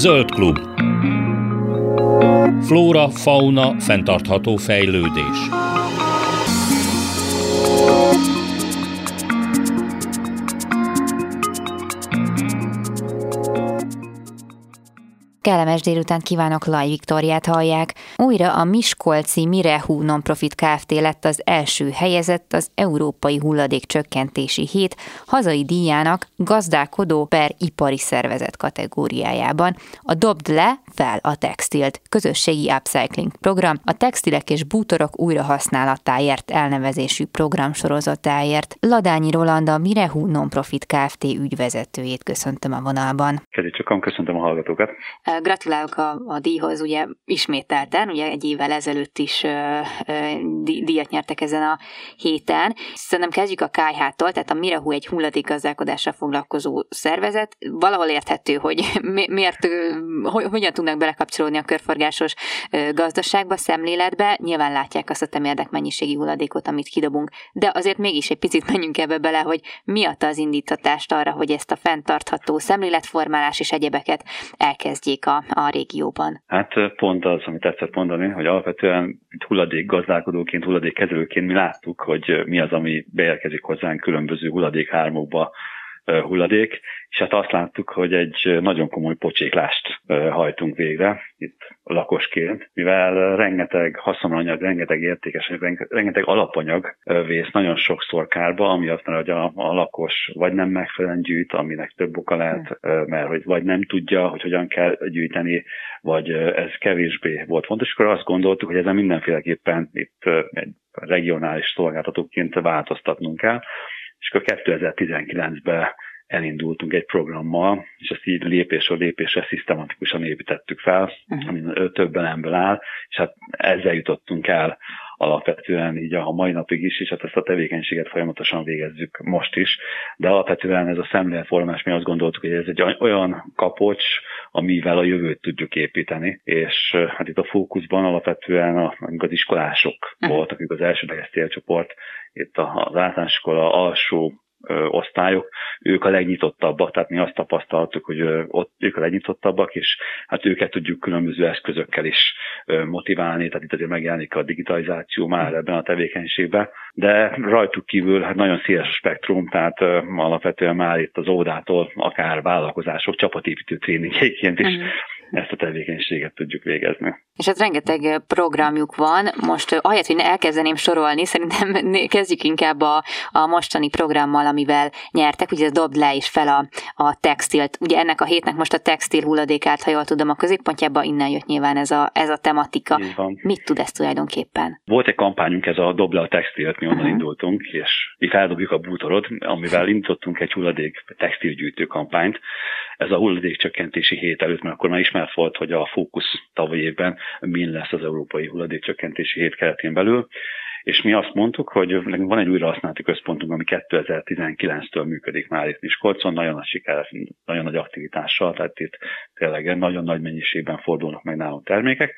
Zöld klub. Flóra, fauna, fenntartható fejlődés. Kellemes délután kívánok, Laj Viktoriát hallják. Újra a Miskolci Mirehu Nonprofit Kft. lett az első helyezett az Európai Hulladék Csökkentési Hét hazai díjának gazdálkodó per ipari szervezet kategóriájában. A Dobd le, fel a textilt közösségi upcycling program a textilek és bútorok újrahasználatáért elnevezésű program sorozatáért. Ladányi Roland a Mirehu Nonprofit Kft. ügyvezetőjét köszöntöm a vonalban. Kedves csakam, köszöntöm a hallgatókat. Gratulálok a, a díjhoz, ugye ismételten, ugye egy évvel ezelőtt is ö, ö, díjat nyertek ezen a héten. Szerintem kezdjük a KH-tól, tehát a Mirehu egy hulladékgazdálkodással foglalkozó szervezet. Valahol érthető, hogy mi, miért, hogy, hogyan tudnak belekapcsolódni a körforgásos gazdaságba, szemléletbe. Nyilván látják azt a temérdek mennyiségi hulladékot, amit kidobunk, de azért mégis egy picit menjünk ebbe bele, hogy mi adta az indítatást arra, hogy ezt a fenntartható szemléletformálás és egyebeket elkezdjék a, a régióban? Hát pont az, amit tetszett mondani, hogy alapvetően hulladék gazdálkodóként, hulladékkezelőként mi láttuk, hogy mi az, ami beérkezik hozzánk különböző hulladékhármokba, hulladék, és hát azt láttuk, hogy egy nagyon komoly pocséklást hajtunk végre itt lakosként, mivel rengeteg haszonanyag, rengeteg értékes, rengeteg alapanyag vész nagyon sokszor kárba, ami azt mondja, hogy a, a lakos vagy nem megfelelően gyűjt, aminek több oka lehet, mert hogy vagy nem tudja, hogy hogyan kell gyűjteni, vagy ez kevésbé volt fontos, és akkor azt gondoltuk, hogy ezen mindenféleképpen itt egy regionális szolgáltatóként változtatnunk kell, és akkor 2019-ben elindultunk egy programmal, és ezt így lépésről lépésre szisztematikusan építettük fel, uh-huh. ami több elemből áll, és hát ezzel jutottunk el alapvetően így a mai napig is, és hát ezt a tevékenységet folyamatosan végezzük most is, de alapvetően ez a szemléletformás, mi azt gondoltuk, hogy ez egy olyan kapocs, amivel a jövőt tudjuk építeni, és hát itt a fókuszban alapvetően a, az iskolások voltak, akik az elsődleges célcsoport, itt az általános iskola alsó osztályok, ők a legnyitottabbak, tehát mi azt tapasztaltuk, hogy ott ők a legnyitottabbak, és hát őket tudjuk különböző eszközökkel is motiválni, tehát itt azért megjelenik a digitalizáció már ebben a tevékenységben, de rajtuk kívül hát nagyon széles a spektrum, tehát alapvetően már itt az ódától akár vállalkozások csapatépítő tréningjeként is uh-huh ezt a tevékenységet tudjuk végezni. És hát rengeteg programjuk van. Most ahelyett, hogy elkezdeném sorolni, szerintem kezdjük inkább a, a mostani programmal, amivel nyertek, ugye ez dobd le is fel a, a textilt. Ugye ennek a hétnek most a textil hulladékát, ha jól tudom, a középpontjában innen jött nyilván ez a, ez a tematika. Mit tud ez tulajdonképpen? Volt egy kampányunk, ez a dob le a textilt, mi onnan uh-huh. indultunk, és mi feldobjuk a bútorot, amivel indítottunk egy hulladék textilgyűjtő kampányt. Ez a hulladékcsökkentési hét előtt, mert akkor már ismert volt, hogy a fókusz tavaly évben min lesz az Európai Hulladékcsökkentési Hét keretén belül, és mi azt mondtuk, hogy van egy újrahasználati központunk, ami 2019-től működik már itt Miskolcon, nagyon nagy siker, nagyon nagy aktivitással, tehát itt tényleg nagyon nagy mennyiségben fordulnak meg nálunk termékek,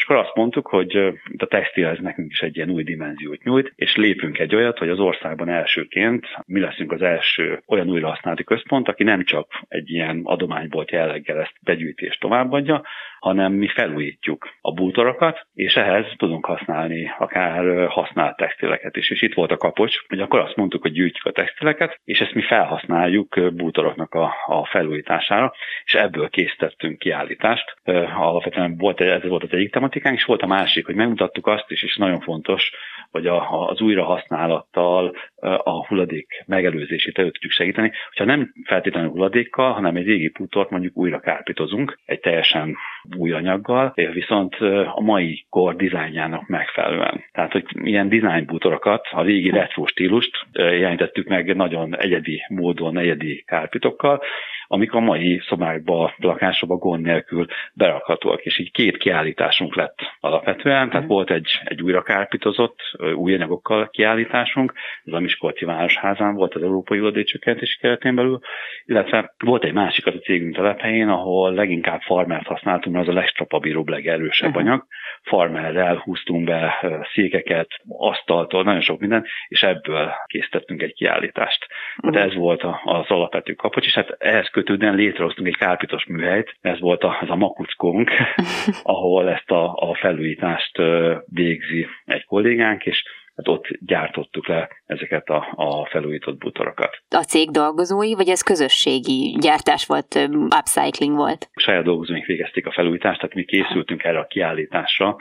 és akkor azt mondtuk, hogy a textil ez nekünk is egy ilyen új dimenziót nyújt, és lépünk egy olyat, hogy az országban elsőként mi leszünk az első olyan újrahasználati központ, aki nem csak egy ilyen adománybolt jelleggel ezt begyűjti és továbbadja, hanem mi felújítjuk a bútorokat, és ehhez tudunk használni akár használt textileket is. És itt volt a kapocs, hogy akkor azt mondtuk, hogy gyűjtjük a textileket, és ezt mi felhasználjuk bútoroknak a, a felújítására, és ebből készítettünk kiállítást. Alapvetően volt, ez volt az egyik tematikánk, és volt a másik, hogy megmutattuk azt is, és nagyon fontos, hogy a, az újrahasználattal a hulladék megelőzését elő tudjuk segíteni. Hogyha nem feltétlenül hulladékkal, hanem egy régi bútort mondjuk újra kárpítozunk, egy teljesen új anyaggal, viszont a mai kor dizájnjának megfelelően. Tehát, hogy ilyen design bútorokat, a régi retro stílust jelenítettük meg nagyon egyedi módon, egyedi kárpitokkal, amik a mai szobákba, lakásokba gond nélkül berakhatóak. És így két kiállításunk lett alapvetően, tehát mhm. volt egy, egy újra kárpitozott, új anyagokkal kiállításunk, ez a Miskolci Városházán volt az Európai Hulladékcsökkentési keretén belül, illetve volt egy másik az a cégünk telephelyén, ahol leginkább farmert használtunk, mert az a legstrapabíróbb, legerősebb uh-huh. anyag, farmerrel húztunk be székeket, asztaltól, nagyon sok minden, és ebből készítettünk egy kiállítást. Hát ez volt az alapvető kapocs, és hát ehhez kötődően létrehoztunk egy kárpitos műhelyt, ez volt a, az a makuckónk, ahol ezt a, a felújítást végzi egy kollégánk, és hát ott gyártottuk le ezeket a, a felújított bútorokat. A cég dolgozói, vagy ez közösségi gyártás volt, upcycling volt? Saját dolgozóink végezték a felújítást, tehát mi készültünk erre a kiállításra,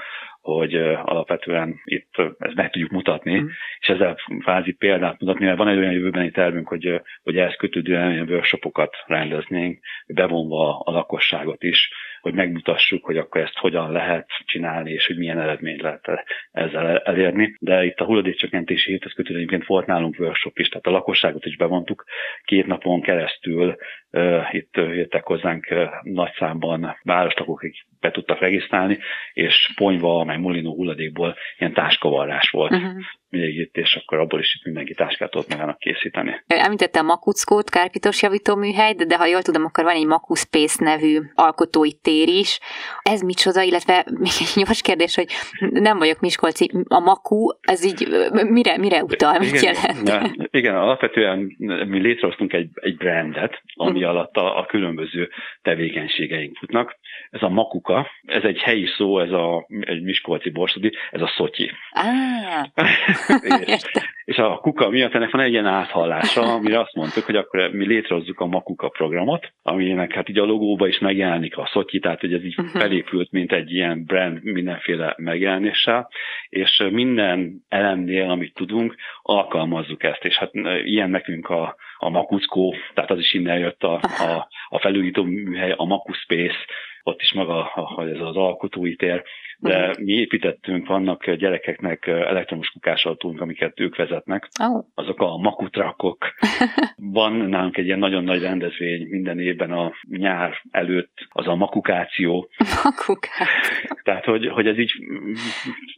hogy alapvetően itt ezt meg tudjuk mutatni, mm. és ezzel kvázi példát mutatni, mert van egy olyan jövőbeni tervünk, hogy, hogy ehhez kötődően olyan workshopokat rendeznénk, bevonva a lakosságot is, hogy megmutassuk, hogy akkor ezt hogyan lehet csinálni, és hogy milyen eredményt lehet ezzel elérni. De itt a hulladékcsökkentési héthez kötődően egyébként volt nálunk workshop is, tehát a lakosságot is bevontuk két napon keresztül. Uh, itt jöttek hozzánk uh, nagy számban várostakok, akik be tudtak regisztrálni, és ponyva, meg mulinó hulladékból ilyen táskavarrás volt. Uh-huh még itt, és akkor abból is itt mindenki táskát tudott magának készíteni. Említette a Makuckót, kárpitos javítóműhely, de, de ha jól tudom, akkor van egy Makusz Space nevű alkotói tér is. Ez micsoda, illetve még egy gyors kérdés, hogy nem vagyok Miskolci, a Maku, ez így mire, mire utal, mit igen, jelent? Ja, igen, alapvetően mi létrehoztunk egy, egy brandet, ami uh-huh. alatt a, a különböző tevékenységeink futnak. Ez a Makuka, ez egy helyi szó, ez a egy Miskolci borsodi, ez a szotyi. Ah. és, és a kuka miatt ennek van egy ilyen áthallása, amire azt mondtuk, hogy akkor mi létrehozzuk a Makuka programot, aminek hát így a logóba is megjelenik a szotyi, tehát hogy ez így uh-huh. felépült, mint egy ilyen brand mindenféle megjelenéssel, és minden elemnél, amit tudunk, alkalmazzuk ezt, és hát ilyen nekünk a, a Makuckó, tehát az is innen jött a, a, a felújító műhely, a Makuspace, ott is maga a, ez az alkotói tér, de uh-huh. mi építettünk, vannak gyerekeknek elektromos kukásautónk, amiket ők vezetnek, oh. azok a makutrakok. Van nálunk egy ilyen nagyon nagy rendezvény minden évben a nyár előtt, az a makukáció. Makukáció. Tehát, hogy, hogy ez így,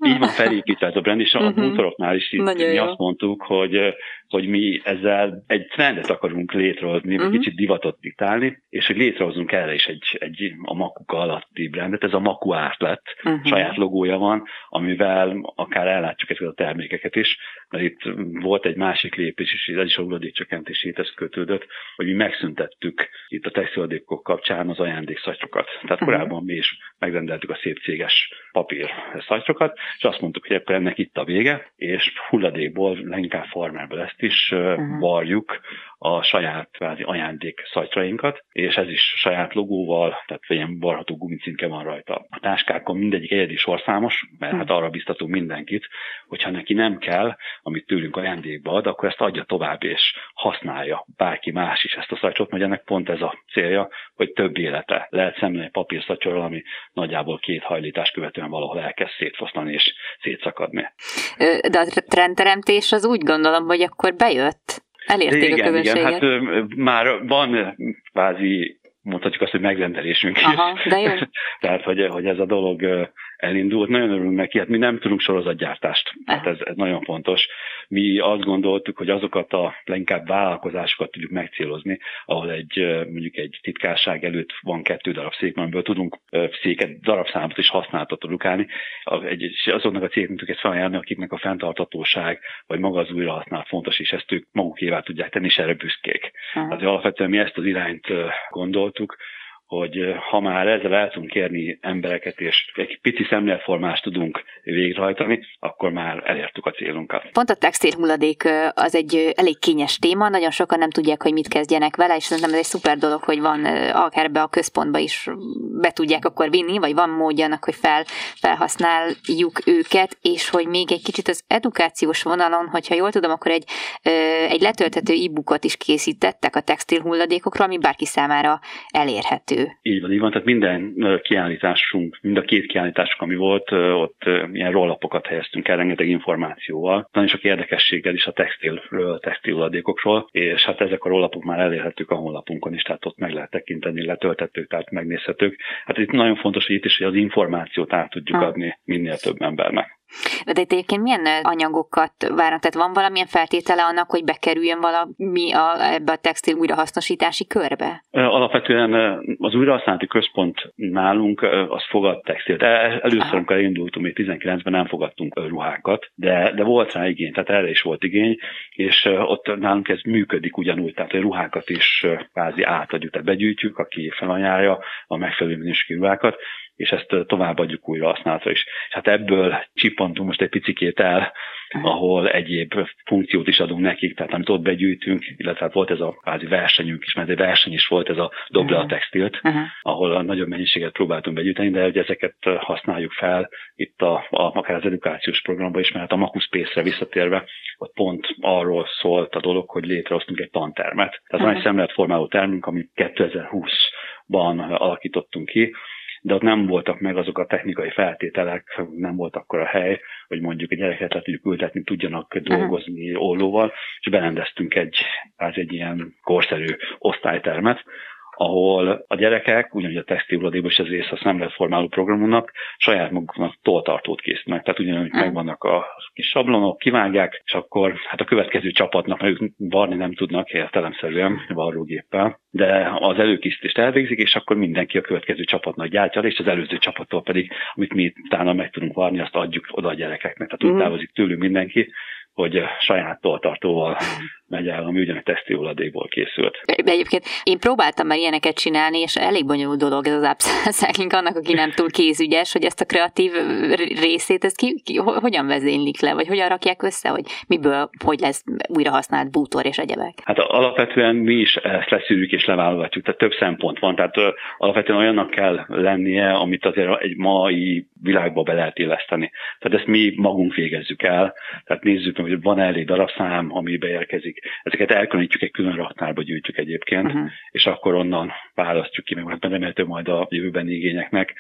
így van felépítve ez a brand, és a uh-huh. bútoroknál is itt, mi jó. azt mondtuk, hogy hogy mi ezzel egy trendet akarunk létrehozni, uh-huh. kicsit divatot diktálni, és hogy létrehozunk erre is egy, egy a makuka alatti brandet, ez a Maku árt lett, uh-huh. saját logója van, amivel akár ellátjuk ezeket a termékeket is, mert itt volt egy másik lépés is, ez is a hulladékcsökkentéséhez kötődött, hogy mi megszüntettük itt a textiladékok kapcsán az ajándékszatyrokat. Tehát uh-huh. korábban mi is megrendeltük a szép céges papír szatyrokat, és azt mondtuk, hogy akkor ennek itt a vége, és hulladékból, leginkább farmerből ezt is uh-huh. varjuk a saját kvázi ajándék szajtrainkat, és ez is saját logóval, tehát ilyen varható gumicinke van rajta. A táskákon mindegyik egyedi sorszámos, mert hát arra biztatunk mindenkit, hogyha neki nem kell, amit tőlünk ajándékba ad, akkor ezt adja tovább, és használja bárki más is ezt a szajcsot, mert ennek pont ez a célja, hogy több élete. Lehet szemlélni egy papírszatyorral, ami nagyjából két hajlítás követően valahol elkezd szétfoszlani és szétszakadni. De a trendteremtés az úgy gondolom, hogy akkor bejött. Elérték igen, a közönséget. Igen, hát már van kvázi mondhatjuk azt, hogy megrendelésünk Aha, is. De jó. Tehát, hogy, hogy ez a dolog elindult. Nagyon örülünk neki, hát mi nem tudunk sorozatgyártást, hát ez, ez nagyon fontos. Mi azt gondoltuk, hogy azokat a leginkább vállalkozásokat tudjuk megcélozni, ahol egy mondjuk egy titkárság előtt van kettő darab szék, amiből tudunk széket, darabszámot is használatot produkálni. Egy, azoknak a cégeknek tudjuk ezt felajánlani, akiknek a fenntartatóság, vagy maga az újrahasználat fontos, és ezt ők magukévá tudják tenni, és erre büszkék. Tehát alapvetően mi ezt az irányt gondoltuk, hogy ha már ezzel el tudunk kérni embereket, és egy pici szemlélformást tudunk végrehajtani, akkor már elértük a célunkat. Pont a textil hulladék az egy elég kényes téma, nagyon sokan nem tudják, hogy mit kezdjenek vele, és szerintem ez egy szuper dolog, hogy van akár be a központba is be tudják akkor vinni, vagy van módja annak, hogy fel, felhasználjuk őket, és hogy még egy kicsit az edukációs vonalon, hogyha jól tudom, akkor egy, egy letölthető e-bookot is készítettek a textil hulladékokról, ami bárki számára elérhető. Így van, így van, tehát minden kiállításunk, mind a két kiállításunk, ami volt, ott ilyen rollapokat helyeztünk el rengeteg információval. Nagyon sok érdekességgel is a textilről, textiladékokról, és hát ezek a rollapok már elérhetők a honlapunkon is, tehát ott meg lehet tekinteni, letöltetők, tehát megnézhetők. Hát itt nagyon fontos, hogy itt is hogy az információt át tudjuk adni minél több embernek. De itt egyébként milyen anyagokat várnak? Tehát van valamilyen feltétele annak, hogy bekerüljön valami a, ebbe a textil újrahasznosítási körbe? Alapvetően az újrahasználati központ nálunk az fogad textilt. Először, amikor elindultunk, még 19-ben nem fogadtunk ruhákat, de, de volt rá igény, tehát erre is volt igény, és ott nálunk ez működik ugyanúgy, tehát a ruhákat is kvázi átadjuk, tehát begyűjtjük, aki felanyálja a megfelelő minőségű ruhákat, és ezt továbbadjuk újra használatra is. És hát ebből csipantunk most egy picikét el, ahol egyéb funkciót is adunk nekik, tehát amit ott begyűjtünk, illetve hát volt ez a kvázi versenyünk is, mert egy verseny is volt ez a doble a textilt, uh-huh. ahol a nagyobb mennyiséget próbáltunk begyűjteni, de hogy ezeket használjuk fel itt a, a akár az edukációs programban is, mert a Makus Space-re visszatérve, ott pont arról szólt a dolog, hogy létrehoztunk egy tantermet. Tehát uh-huh. van egy szemléletformáló termünk, amit 2020-ban alakítottunk ki, de ott nem voltak meg azok a technikai feltételek, nem volt akkor a hely, hogy mondjuk a gyereket le tudjuk ültetni, tudjanak dolgozni ollóval, és berendeztünk egy, az egy ilyen korszerű osztálytermet, ahol a gyerekek, ugyanúgy a textiluladékban is ez része a szemletformáló programunknak, saját maguknak toltartót készítenek. Tehát ugyanúgy megvannak a kis sablonok, kivágják, és akkor hát a következő csapatnak, mert ők varni nem tudnak értelemszerűen varrógéppel, de az előkészítést elvégzik, és akkor mindenki a következő csapatnak gyártja, és az előző csapattól pedig, amit mi utána meg tudunk varni, azt adjuk oda a gyerekeknek. Tehát úgy mhm. távozik tőlünk mindenki, hogy saját toltartóval megy el, ami ugyanek textiluladékból készült. Egyébként én próbáltam már ilyeneket csinálni, és elég bonyolult dolog ez az upcycling annak, aki nem túl kézügyes, hogy ezt a kreatív részét, ezt ki, ki, hogyan vezénylik le, vagy hogyan rakják össze, hogy miből, hogy lesz újra használt bútor és egyebek? Hát alapvetően mi is ezt leszűrjük és leválogatjuk, tehát több szempont van, tehát alapvetően olyannak kell lennie, amit azért egy mai világba be lehet illeszteni. Tehát ezt mi magunk végezzük el, tehát nézzük meg, hogy van elég darabszám, ami beérkezik. Ezeket elkülönítjük egy külön raktárba gyűjtjük egyébként, uh-huh. és akkor onnan választjuk ki, meg remélhető majd a jövőbeni igényeknek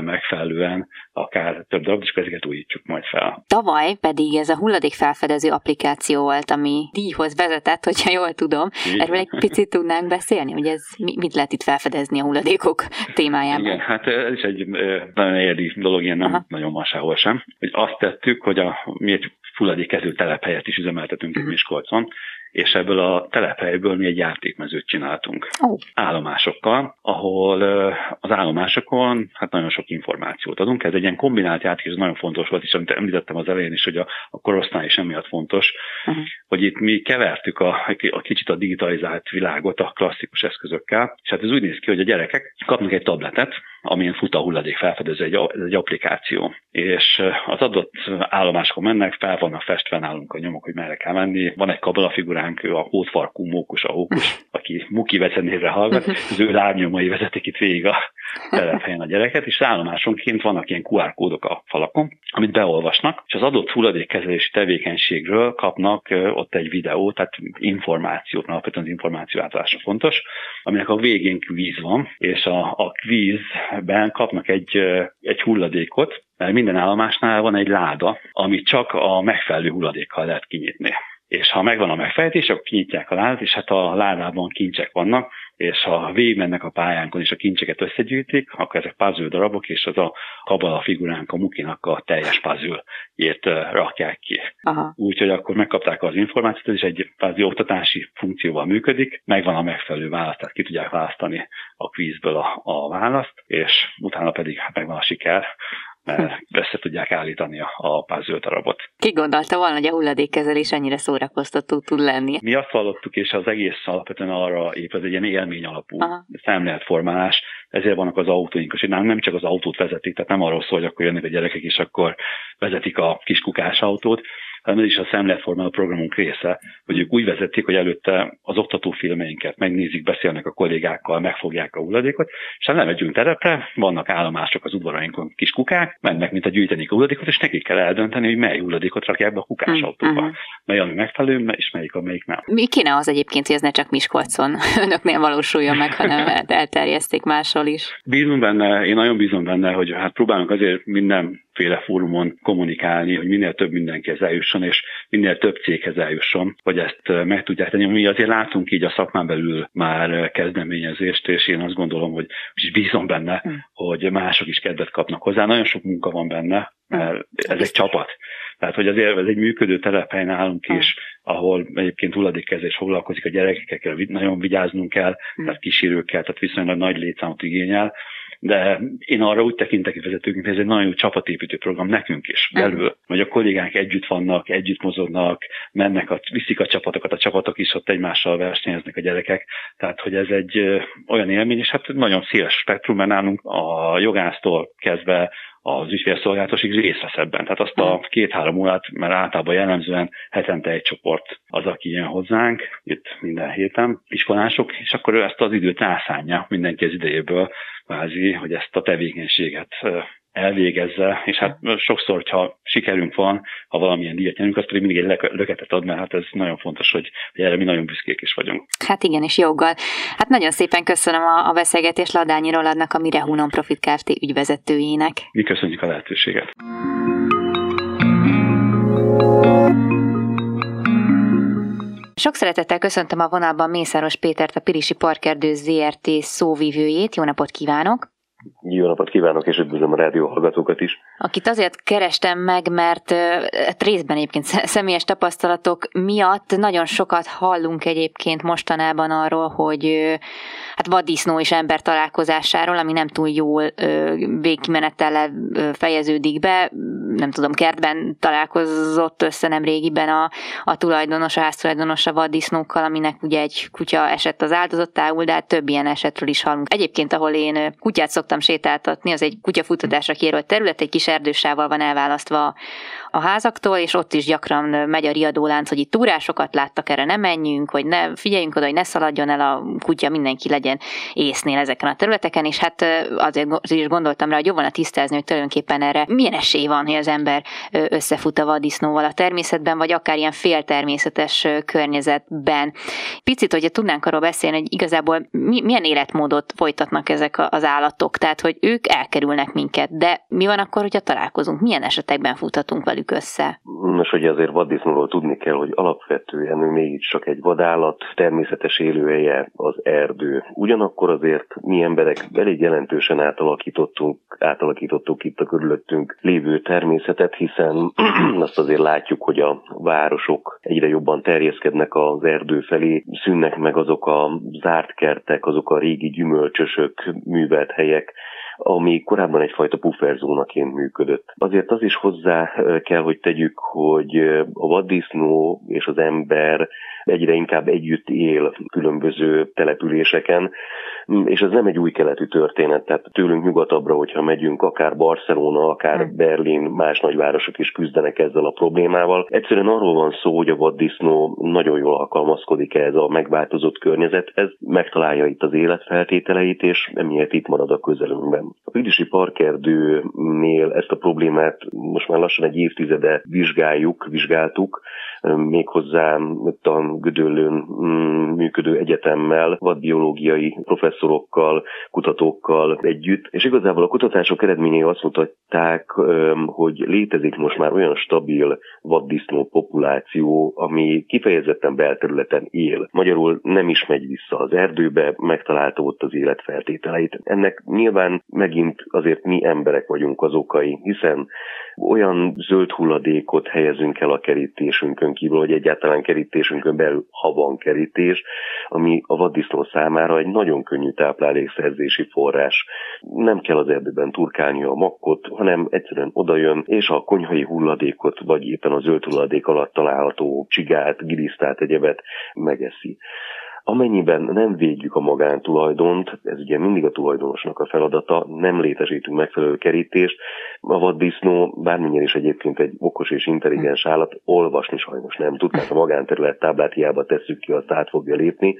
megfelelően akár több darab, és ezeket újítjuk majd fel. Tavaly pedig ez a hulladék felfedező applikáció volt, ami díjhoz vezetett, hogyha jól tudom. Igen. Erről egy picit tudnánk beszélni, hogy ez mit lehet itt felfedezni a hulladékok témájában? Igen, hát ez is egy nagyon egyedi dolog, ilyen nem Aha. nagyon van sehol sem. Hogy azt tettük, hogy a, mi egy hulladékező telephelyet is üzemeltetünk uh-huh. Miskolcon, és ebből a telephelyből mi egy játékmezőt csináltunk oh. állomásokkal, ahol az állomásokon hát nagyon sok információt adunk. Ez egy ilyen kombinált játék, ez nagyon fontos volt, és amit említettem az elején is, hogy a, a korosztály is emiatt fontos, uh-huh. hogy itt mi kevertük a, a kicsit a digitalizált világot a klasszikus eszközökkel, és hát ez úgy néz ki, hogy a gyerekek kapnak egy tabletet, amilyen fut a hulladék felfedező, egy, egy applikáció. És az adott állomásokon mennek, fel vannak festve nálunk a nyomok, hogy merre kell menni. Van egy kabalafiguránk, ő a hótfarkú mókus, a hókus, aki Muki vecenévre hallgat, az ő lábnyomai vezetik itt végig a telephelyen a gyereket, és állomásonként vannak ilyen QR kódok a falakon, amit beolvasnak, és az adott hulladékkezelési tevékenységről kapnak ott egy videót, tehát információt, mert alapvetően az információ átlása fontos, aminek a végén kvíz van, és a, a kvízben kapnak egy, egy hulladékot, mert minden állomásnál van egy láda, amit csak a megfelelő hulladékkal lehet kinyitni. És ha megvan a megfejtés, akkor kinyitják a ládát, és hát a ládában kincsek vannak, és ha végigmennek a pályánkon, és a kincseket összegyűjtik, akkor ezek puzzle darabok, és az a kabala figuránk, a mukinak a teljes puzzle rakják ki. Úgyhogy akkor megkapták az információt, is egy puzzle oktatási funkcióval működik, megvan a megfelelő választ, tehát ki tudják választani a kvízből a, a választ, és utána pedig hát megvan a siker, össze tudják állítani a, a puzzle darabot. Ki gondolta volna, hogy a hulladékkezelés ennyire szórakoztató tud lenni? Mi azt hallottuk, és az egész alapvetően arra épp ez egy ilyen élmény alapú. Szemléletformálás, ezért vannak az autóink, és nem csak az autót vezetik, tehát nem arról szól, hogy akkor jönnek a gyerekek, és akkor vezetik a kiskukás autót, hanem ez is a szemléletformáló programunk része, hogy ők úgy vezetik, hogy előtte az oktatófilmeinket megnézik, beszélnek a kollégákkal, megfogják a hulladékot, és ha nem megyünk terepre, vannak állomások az udvarainkon, kis kukák, mennek, mint a gyűjtenik a hulladékot, és nekik kell eldönteni, hogy mely hulladékot rakják be a kukás mm, autóba. Uh-huh. Mely ami megfelelő, és melyik, amelyik nem. Mi kéne az egyébként, hogy ez ne csak Miskolcon önöknél valósuljon meg, hanem elterjeszték máshol is? Bízom benne, én nagyon bízom benne, hogy hát próbálunk azért minden sokféle fórumon kommunikálni, hogy minél több mindenkihez eljusson, és minél több céghez eljusson, hogy ezt meg tudják tenni. Mi azért látunk így a szakmán belül már kezdeményezést, és én azt gondolom, hogy és bízom benne, mm. hogy mások is kedvet kapnak hozzá. Nagyon sok munka van benne, mert ez egy csapat. Tehát, hogy azért ez egy működő telephely nálunk is, ahol egyébként hulladékkezés foglalkozik a gyerekekkel, nagyon vigyáznunk kell, mm. tehát kísérőkkel, tehát viszonylag nagy létszámot igényel, de én arra úgy tekintek vezetőként, hogy ez egy nagyon jó csapatépítő program nekünk is belül, hogy a kollégánk együtt vannak, együtt mozognak, mennek, a, viszik a csapatokat, a csapatok is ott egymással versenyeznek a gyerekek, tehát hogy ez egy olyan élmény, és hát nagyon széles spektrum, mert nálunk a jogásztól kezdve az ügyfélszolgálatosig részt vesz ebben. Tehát azt a két-három órát, mert általában jellemzően hetente egy csoport az, aki jön hozzánk, itt minden héten iskolások, és akkor ő ezt az időt rászánja mindenki az idejéből, kvázi, hogy ezt a tevékenységet elvégezze, és hát sokszor, hogyha sikerünk van, ha valamilyen díjat nyerünk, az pedig mindig egy löketet ad, mert hát ez nagyon fontos, hogy, hogy erre mi nagyon büszkék is vagyunk. Hát igen, és joggal. Hát nagyon szépen köszönöm a, a beszélgetést Ladányi Roladnak, a Mirehu Non-Profit Kft. ügyvezetőjének. Mi köszönjük a lehetőséget. Sok szeretettel köszöntöm a vonalban Mészáros Pétert, a Pirisi Parkerdő ZRT szóvivőjét. Jó napot kívánok! Jó napot kívánok, és üdvözlöm a rádió hallgatókat is. Akit azért kerestem meg, mert hát részben egyébként személyes tapasztalatok miatt nagyon sokat hallunk egyébként mostanában arról, hogy hát vaddisznó és ember találkozásáról, ami nem túl jól végkimenettel fejeződik be. Nem tudom, kertben találkozott össze nem régiben a, a tulajdonos, a háztulajdonos a vaddisznókkal, aminek ugye egy kutya esett az áldozattául, de hát több ilyen esetről is hallunk. Egyébként, ahol én kutyát szoktam sétáltatni, az egy kutyafutatásra kijelölt terület, egy kis erdősával van elválasztva a házaktól, és ott is gyakran megy a riadólánc, hogy itt túrásokat láttak, erre ne menjünk, hogy ne figyeljünk oda, hogy ne szaladjon el a kutya, mindenki legyen észnél ezeken a területeken, és hát azért is gondoltam rá, hogy jó volna tisztázni, hogy tulajdonképpen erre milyen esély van, hogy az ember összefut a vaddisznóval a természetben, vagy akár ilyen féltermészetes környezetben. Picit, hogyha tudnánk arról beszélni, hogy igazából milyen életmódot folytatnak ezek az állatok, tehát hogy ők elkerülnek minket, de mi van akkor, hogyha találkozunk, milyen esetekben futhatunk velük velük össze? Nos, hogy azért vaddisznóról tudni kell, hogy alapvetően ő mégis csak egy vadállat, természetes élőhelye az erdő. Ugyanakkor azért mi emberek elég jelentősen átalakítottunk, átalakítottuk itt a körülöttünk lévő természetet, hiszen azt azért látjuk, hogy a városok egyre jobban terjeszkednek az erdő felé, szűnnek meg azok a zárt kertek, azok a régi gyümölcsösök, művelt helyek, ami korábban egyfajta pufferzónaként működött. Azért az is hozzá kell, hogy tegyük, hogy a vaddisznó és az ember egyre inkább együtt él különböző településeken, és ez nem egy új keletű történet, tehát tőlünk nyugatabbra, hogyha megyünk, akár Barcelona, akár hmm. Berlin, más nagyvárosok is küzdenek ezzel a problémával. Egyszerűen arról van szó, hogy a vaddisznó nagyon jól alkalmazkodik ez a megváltozott környezethez, megtalálja itt az életfeltételeit, és emiatt itt marad a közelünkben. A Pilisi Parkerdőnél ezt a problémát most már lassan egy évtizede vizsgáljuk, vizsgáltuk, méghozzá a Gödöllőn mm, működő egyetemmel, vadbiológiai professzorokkal, kutatókkal együtt, és igazából a kutatások eredményei azt mutatták, hogy létezik most már olyan stabil vaddisznó populáció, ami kifejezetten belterületen él. Magyarul nem is megy vissza az erdőbe, megtalálta ott az életfeltételeit. Ennek nyilván megint azért mi emberek vagyunk az okai, hiszen olyan zöld hulladékot helyezünk el a kerítésünkön kívül, hogy egyáltalán kerítésünkön belül, ha van kerítés, ami a vaddisznó számára egy nagyon könnyű táplálékszerzési forrás. Nem kell az erdőben turkálni a makkot, hanem egyszerűen odajön, és a konyhai hulladékot, vagy éppen a zöld hulladék alatt található csigát, gilisztát, egyebet megeszi. Amennyiben nem védjük a magántulajdont, ez ugye mindig a tulajdonosnak a feladata, nem létesítünk megfelelő kerítést, a vaddisznó bármilyen is egyébként egy okos és intelligens állat, olvasni sajnos nem tud, tehát a magánterület táblát hiába tesszük ki, azt át fogja lépni.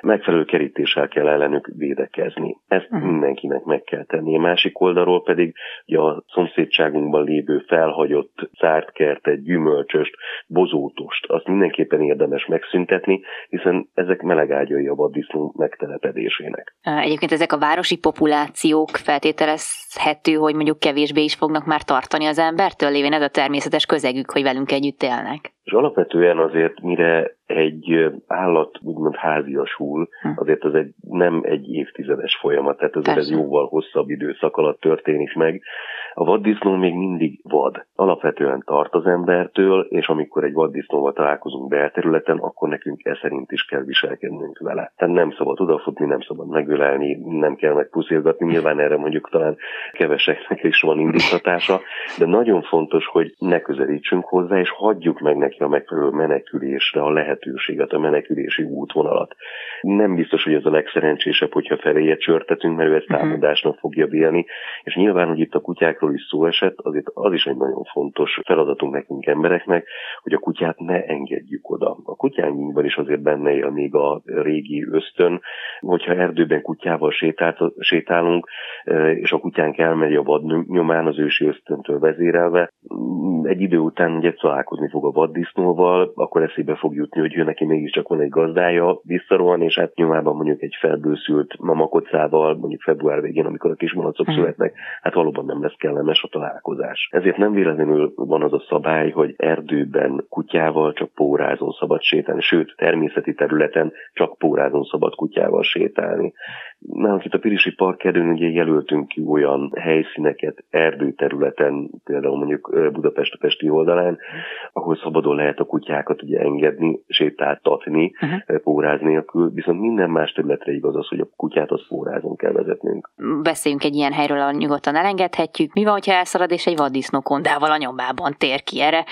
Megfelelő kerítéssel kell ellenük védekezni. Ezt uh-huh. mindenkinek meg kell tenni. A másik oldalról pedig ugye a szomszédságunkban lévő felhagyott zárt kertet, gyümölcsöst, bozótost, azt mindenképpen érdemes megszüntetni, hiszen ezek melegágyai a vaddisznó megtelepedésének. Egyébként ezek a városi populációk feltételezhető, hogy mondjuk kevésbé is fognak már tartani az embertől, lévén ez a természetes közegük, hogy velünk együtt élnek. És alapvetően azért, mire egy állat úgymond háziasul, hm. azért ez egy, nem egy évtizedes folyamat, tehát ez, ez jóval hosszabb időszak alatt történik meg. A vaddisznó még mindig vad. Alapvetően tart az embertől, és amikor egy vaddisznóval találkozunk belterületen, akkor nekünk e szerint is kell viselkednünk vele. Tehát nem szabad odafutni, nem szabad megölelni, nem kell megpuszilgatni. Nyilván erre mondjuk talán keveseknek is van indítatása, de nagyon fontos, hogy ne közelítsünk hozzá, és hagyjuk meg neki a megfelelő menekülésre a lehetőséget, a menekülési útvonalat. Nem biztos, hogy ez a legszerencsésebb, hogyha feléje csörtetünk, mert ő ezt mhm. támadásnak fogja vélni, és nyilván, hogy itt a kutyákról is szó esett, azért az is egy nagyon fontos feladatunk nekünk embereknek, hogy a kutyát ne engedjük oda. A kutyánkban is azért benne él még a régi ösztön, hogyha erdőben kutyával sétált, sétálunk, e, és a kutyánk elmegy a vad nyomán az ősi ösztöntől vezérelve, egy idő után ugye találkozni fog a vaddisznóval, akkor eszébe fog jutni, hogy ő neki mégiscsak van egy gazdája, visszarohan, és hát nyomában mondjuk egy felbőszült mamakocával, mondjuk február végén, amikor a kismalacok hmm. születnek, hát valóban nem lesz kellemes a találkozás. Ezért nem véletlenül van az a szabály, hogy erdőben kutyával csak pórázon szabad sétálni, sőt, természeti területen csak pórázon szabad kutyával sétálni. Nálunk itt a Pirisi Parkerőn ugye jelöltünk ki olyan helyszíneket erdőterületen, például mondjuk Budapest a Pesti oldalán, ahol szabadon lehet a kutyákat ugye engedni, sétáltatni, uh-huh. póráz nélkül, viszont minden más területre igaz az, hogy a kutyát az pórázon kell vezetnünk. Beszéljünk egy ilyen helyről, ahol nyugodtan elengedhetjük. Mi van, hogyha elszalad és egy vaddisznó kondával a nyomában tér ki erre?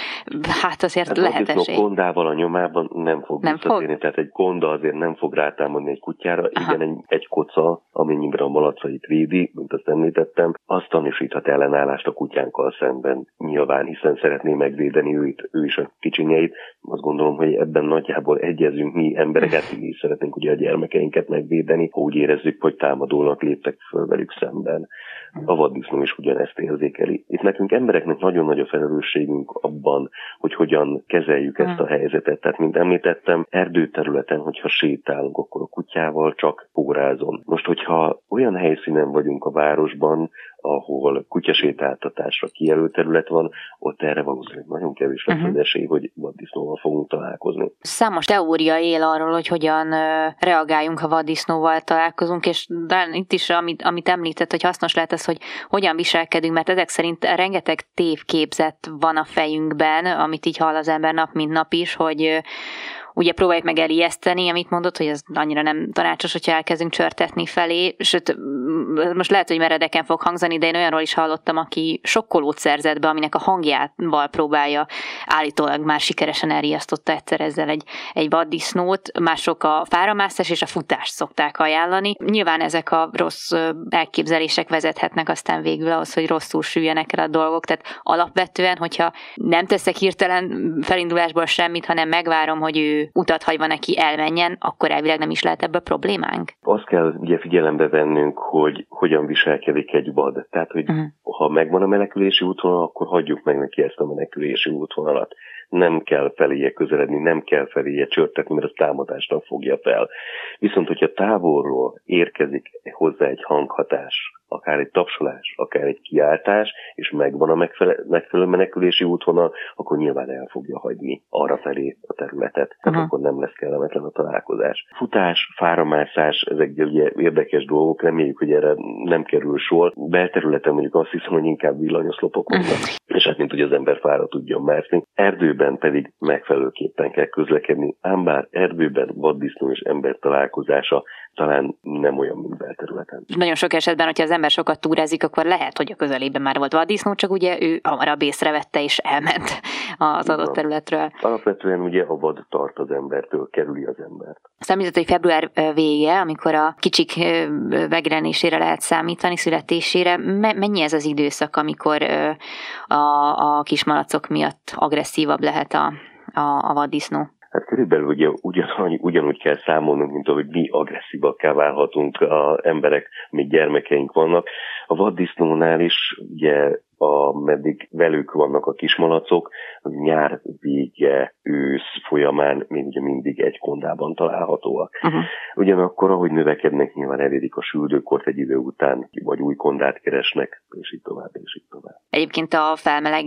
Hát azért hát lehet esély. kondával a nyomában nem fog nem visszatérni, fog? tehát egy konda azért nem fog rátámadni egy kutyára, Aha. igen, egy, egy koca, amennyiben a malacait védi, mint azt említettem, azt tanúsíthat ellenállást a kutyánkkal szemben nyilván, hiszen szeretné megvédeni őt, ő is a kicsinyeit. Azt gondolom, hogy ebben nagyjából egyezünk mi embereket, mi is szeretnénk ugye a gyermekeinket megvédeni, ha úgy érezzük, hogy támadónak léptek föl velük szemben. A vaddisznó is ugyanezt érzékeli. Itt nekünk embereknek nagyon nagy a felelősségünk abban, hogy hogyan kezeljük ezt a helyzetet. Tehát, mint említettem, erdőterületen, hogyha sétálunk, akkor a kutyával csak pórázon. Most, hogyha olyan helyszínen vagyunk a városban, ahol kutyasétáltatásra kijelölt terület van, ott erre valószínűleg nagyon kevés lesz uh-huh. az esély, hogy vaddisznóval fogunk találkozni. Számos teória él arról, hogy hogyan reagáljunk, ha vaddisznóval találkozunk, és de itt is, amit, amit említett, hogy hasznos lehet az, hogy hogyan viselkedünk, mert ezek szerint rengeteg tévképzet van a fejünkben, amit így hall az ember nap, mint nap is, hogy ugye próbáljuk meg elijeszteni, amit mondott, hogy ez annyira nem tanácsos, hogyha elkezdünk csörtetni felé, sőt, most lehet, hogy meredeken fog hangzani, de én olyanról is hallottam, aki sokkolót szerzett be, aminek a hangjával próbálja, állítólag már sikeresen elriasztotta egyszer ezzel egy, egy vaddisznót, mások a fáramászás és a futást szokták ajánlani. Nyilván ezek a rossz elképzelések vezethetnek aztán végül ahhoz, hogy rosszul süljenek el a dolgok, tehát alapvetően, hogyha nem teszek hirtelen felindulásból semmit, hanem megvárom, hogy ő utat hagyva neki elmenjen, akkor elvileg nem is lehet ebből problémánk? Azt kell ugye figyelembe vennünk, hogy hogyan viselkedik egy vad. Tehát, hogy uh-huh. ha megvan a menekülési útvonal, akkor hagyjuk meg neki ezt a menekülési útvonalat nem kell feléje közeledni, nem kell feléje csörtetni, mert az támadásnak fogja fel. Viszont, hogyha távolról érkezik hozzá egy hanghatás, akár egy tapsolás, akár egy kiáltás, és megvan a megfelelő menekülési útvonal, akkor nyilván el fogja hagyni arra felé a területet. Tehát uh-huh. akkor nem lesz kellemetlen a találkozás. Futás, fáramászás, ezek ugye érdekes dolgok, reméljük, hogy erre nem kerül sor. Belterületen mondjuk azt hiszem, hogy inkább villanyoszlopok vannak, uh-huh. és hát mint hogy az ember fára tudjon mászni. Erdőben pedig megfelelőképpen kell közlekedni, ám bár erdőben vaddisznó és ember találkozása talán nem olyan, mint belterületen. Nagyon sok esetben, hogyha az ember sokat túrázik, akkor lehet, hogy a közelében már volt vaddisznó, csak ugye ő hamarabb észrevette és elment az adott területről. Alapvetően ugye a vad tart az embertől, kerüli az embert. Azt említett, hogy február vége, amikor a kicsik megjelenésére lehet számítani, születésére. Mennyi ez az időszak, amikor a, a kismalacok miatt agresszívabb lehet a, a, a vaddisznó? Hát körülbelül ugye ugyan, ugyanúgy kell számolnunk, mint ahogy mi agresszívakká válhatunk a emberek, még gyermekeink vannak. A vaddisznónál is ugye ameddig velük vannak a kismalacok, az nyár vége, ősz folyamán még ugye mindig egy kondában találhatóak. Uh-huh. Ugyanakkor, ahogy növekednek, nyilván elérik a süldőkort egy idő után, vagy új kondát keresnek, és így tovább, és így tovább. Egyébként a felmeleg,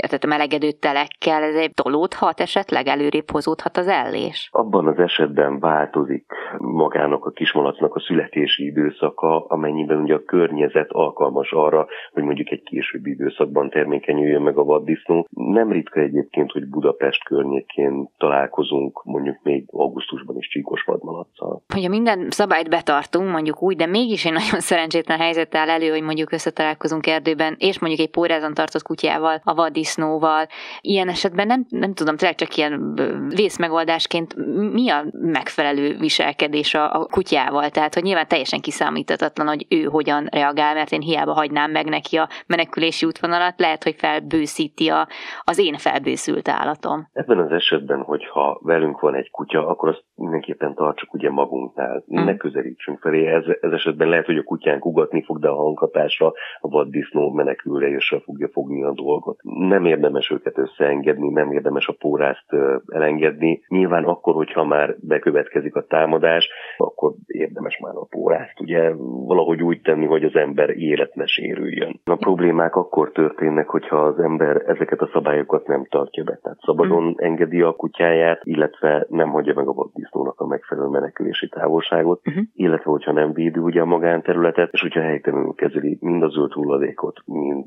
tehát a melegedő telekkel ez egy tolódhat esetleg, előrébb hozódhat az ellés? Abban az esetben változik magának a kismalacnak a születési időszaka, amennyiben ugye a környezet alkalmas arra, hogy mondjuk egy későbbi időszakban termékenyüljön meg a vaddisznó. Nem ritka egyébként, hogy Budapest környékén találkozunk mondjuk még augusztusban is csíkos vadmalaccal. Hogyha minden szabályt betartunk, mondjuk úgy, de mégis egy nagyon szerencsétlen helyzet áll elő, hogy mondjuk összetalálkozunk erdőben, és mondjuk egy pórázon tartott kutyával, a vaddisznóval. Ilyen esetben nem, nem tudom, tényleg csak ilyen vészmegoldásként mi a megfelelő viselkedés a, a kutyával? Tehát, hogy nyilván teljesen kiszámíthatatlan, hogy ő hogyan reagál, mert én hiába hagynám meg neki a menekülési útvonalat, lehet, hogy felbőszíti a, az én felbőszült állatom. Ebben az esetben, hogyha velünk van egy kutya, akkor azt mindenképpen tartsuk ugye magunknál. Mm. Ne közelítsünk felé. Ez, ez esetben lehet, hogy a kutyánk ugatni fog, de a hanghatásra a vaddisznó menekülre és fogja fogni a dolgot. Nem érdemes őket összeengedni, nem érdemes a pórázt elengedni. Nyilván akkor, hogyha már bekövetkezik a támadás, akkor érdemes már a pórázt ugye valahogy úgy tenni, hogy az ember élet ne sérüljön. A problémák akkor történnek, hogyha az ember ezeket a szabályokat nem tartja be. Tehát szabadon mm. engedi a kutyáját, illetve nem hagyja meg a vaddisznónak a megfelelő menekülési távolságot, uh-huh. illetve hogyha nem védi ugye a magánterületet, és hogyha helytelenül kezeli mind a zöld hulladékot, mind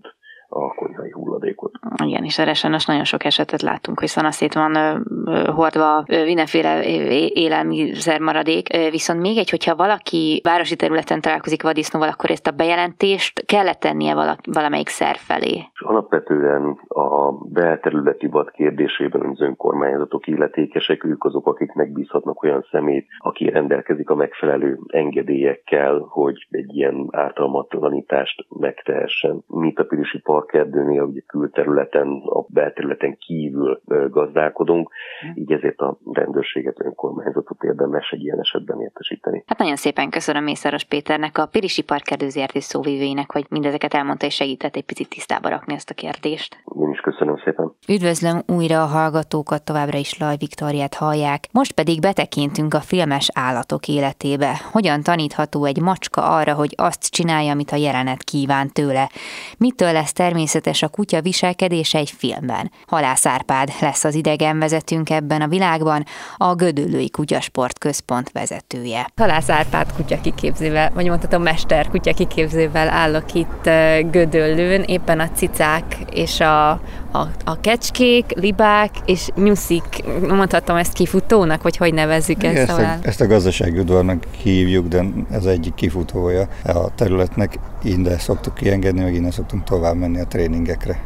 a konyhai hulladékot. Igen, és erre sajnos nagyon sok esetet látunk, hogy szanaszét van ö, ö, hordva ö, mindenféle élelmiszer maradék. Viszont még egy, hogyha valaki városi területen találkozik vadisznóval, akkor ezt a bejelentést kellett tennie valaki, valamelyik szer felé. Alapvetően a belterületi vad kérdésében az önkormányzatok illetékesek, ők azok, akik megbízhatnak olyan szemét, aki rendelkezik a megfelelő engedélyekkel, hogy egy ilyen ártalmatlanítást megtehessen. Mi a Pirisi parkerdőnél ugye külterületen, a belterületen kívül gazdálkodunk, így ezért a rendőrséget, önkormányzatot érdemes egy ilyen esetben értesíteni. Hát nagyon szépen köszönöm Mészáros Péternek, a Pirisi Parkerdő ZRT szóvivőinek, hogy mindezeket elmondta és segített egy picit tisztába rakni ezt a kérdést. Én is köszönöm szépen. Üdvözlöm újra a hallgatókat, továbbra is Laj Viktoriát hallják. Most pedig betekintünk a filmes állatok életébe. Hogyan tanítható egy macska arra, hogy azt csinálja, amit a jelenet kíván tőle? Mitől lesz természetes a kutya viselkedése egy filmben. Halász Árpád lesz az idegenvezetőnk ebben a világban, a Gödöllői Kutyasport Központ vezetője. Halász Árpád kutya kiképzővel, vagy mondhatom mester kutya kiképzővel állok itt Gödöllőn, éppen a cicák és a, a, a kecskék, libák és nyuszik, mondhatom ezt kifutónak, vagy hogy nevezzük ezt, ezt a, ezt a gazdasági udvarnak hívjuk, de ez egyik kifutója a területnek, innen szoktuk kiengedni, meg innen szoktunk tovább menni a tréningekre.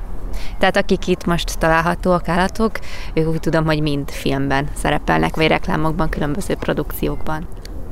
Tehát akik itt most találhatóak állatok, ők úgy tudom, hogy mind filmben szerepelnek, vagy reklámokban, különböző produkciókban.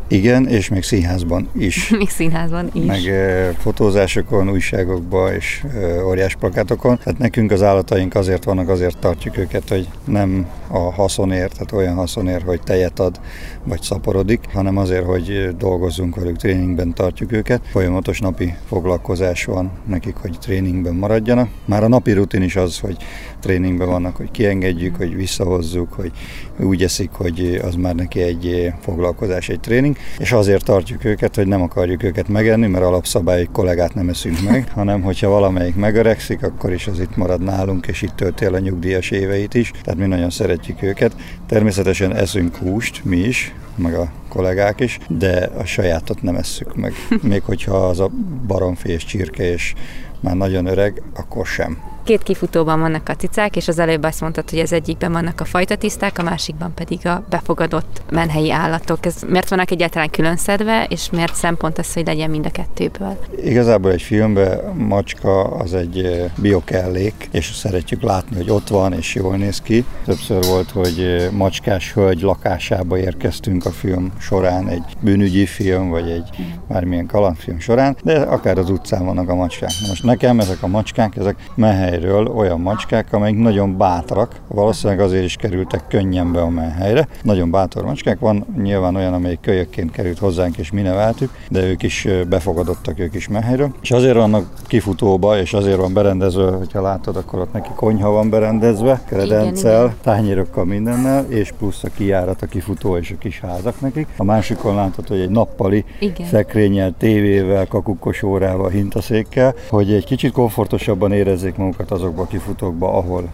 Igen, és még színházban is. még színházban is. Meg e, fotózásokon, újságokban és e, óriás plakátokon. Tehát nekünk az állataink azért vannak, azért tartjuk őket, hogy nem a haszonért, tehát olyan haszonért, hogy tejet ad, vagy szaporodik, hanem azért, hogy dolgozzunk velük, tréningben tartjuk őket. Folyamatos napi foglalkozás van nekik, hogy tréningben maradjanak. Már a napi rutin is az, hogy tréningben vannak, hogy kiengedjük, hogy visszahozzuk, hogy úgy eszik, hogy az már neki egy foglalkozás, egy tréning és azért tartjuk őket, hogy nem akarjuk őket megenni, mert alapszabály kollégát nem eszünk meg, hanem hogyha valamelyik megöregszik, akkor is az itt marad nálunk, és itt tölti el a nyugdíjas éveit is. Tehát mi nagyon szeretjük őket. Természetesen eszünk húst, mi is, meg a kollégák is, de a sajátot nem esszük meg. Még hogyha az a baromfi és csirke és már nagyon öreg, akkor sem. Két kifutóban vannak a cicák, és az előbb azt mondtad, hogy az egyikben vannak a fajta tiszták, a másikban pedig a befogadott menhelyi állatok. Ez miért vannak egyáltalán külön szedve, és miért szempont az, hogy legyen mind a kettőből? Igazából egy filmben macska az egy biokellék, és szeretjük látni, hogy ott van, és jól néz ki. Többször volt, hogy macskás hölgy lakásába érkeztünk a film során, egy bűnügyi film, vagy egy bármilyen kalandfilm során, de akár az utcán vannak a macskák. Most nekem ezek a macskák, ezek mehely menhelyről olyan macskák, amelyek nagyon bátrak, valószínűleg azért is kerültek könnyen be a menhelyre. Nagyon bátor macskák, van nyilván olyan, amelyik kölyökként került hozzánk és mi neveltük, de ők is befogadottak ők is menhelyről. És azért vannak kifutóba, és azért van berendezve, hogyha látod, akkor ott neki konyha van berendezve, kredencel, tányérokkal, mindennel, és plusz a kijárat, a kifutó és a kis házak nekik. A másikon látod, hogy egy nappali Igen. szekrényel, tévével, kakukkos órával, hintaszékkel, hogy egy kicsit komfortosabban érezzék magukat azokba a kifutókba, ahol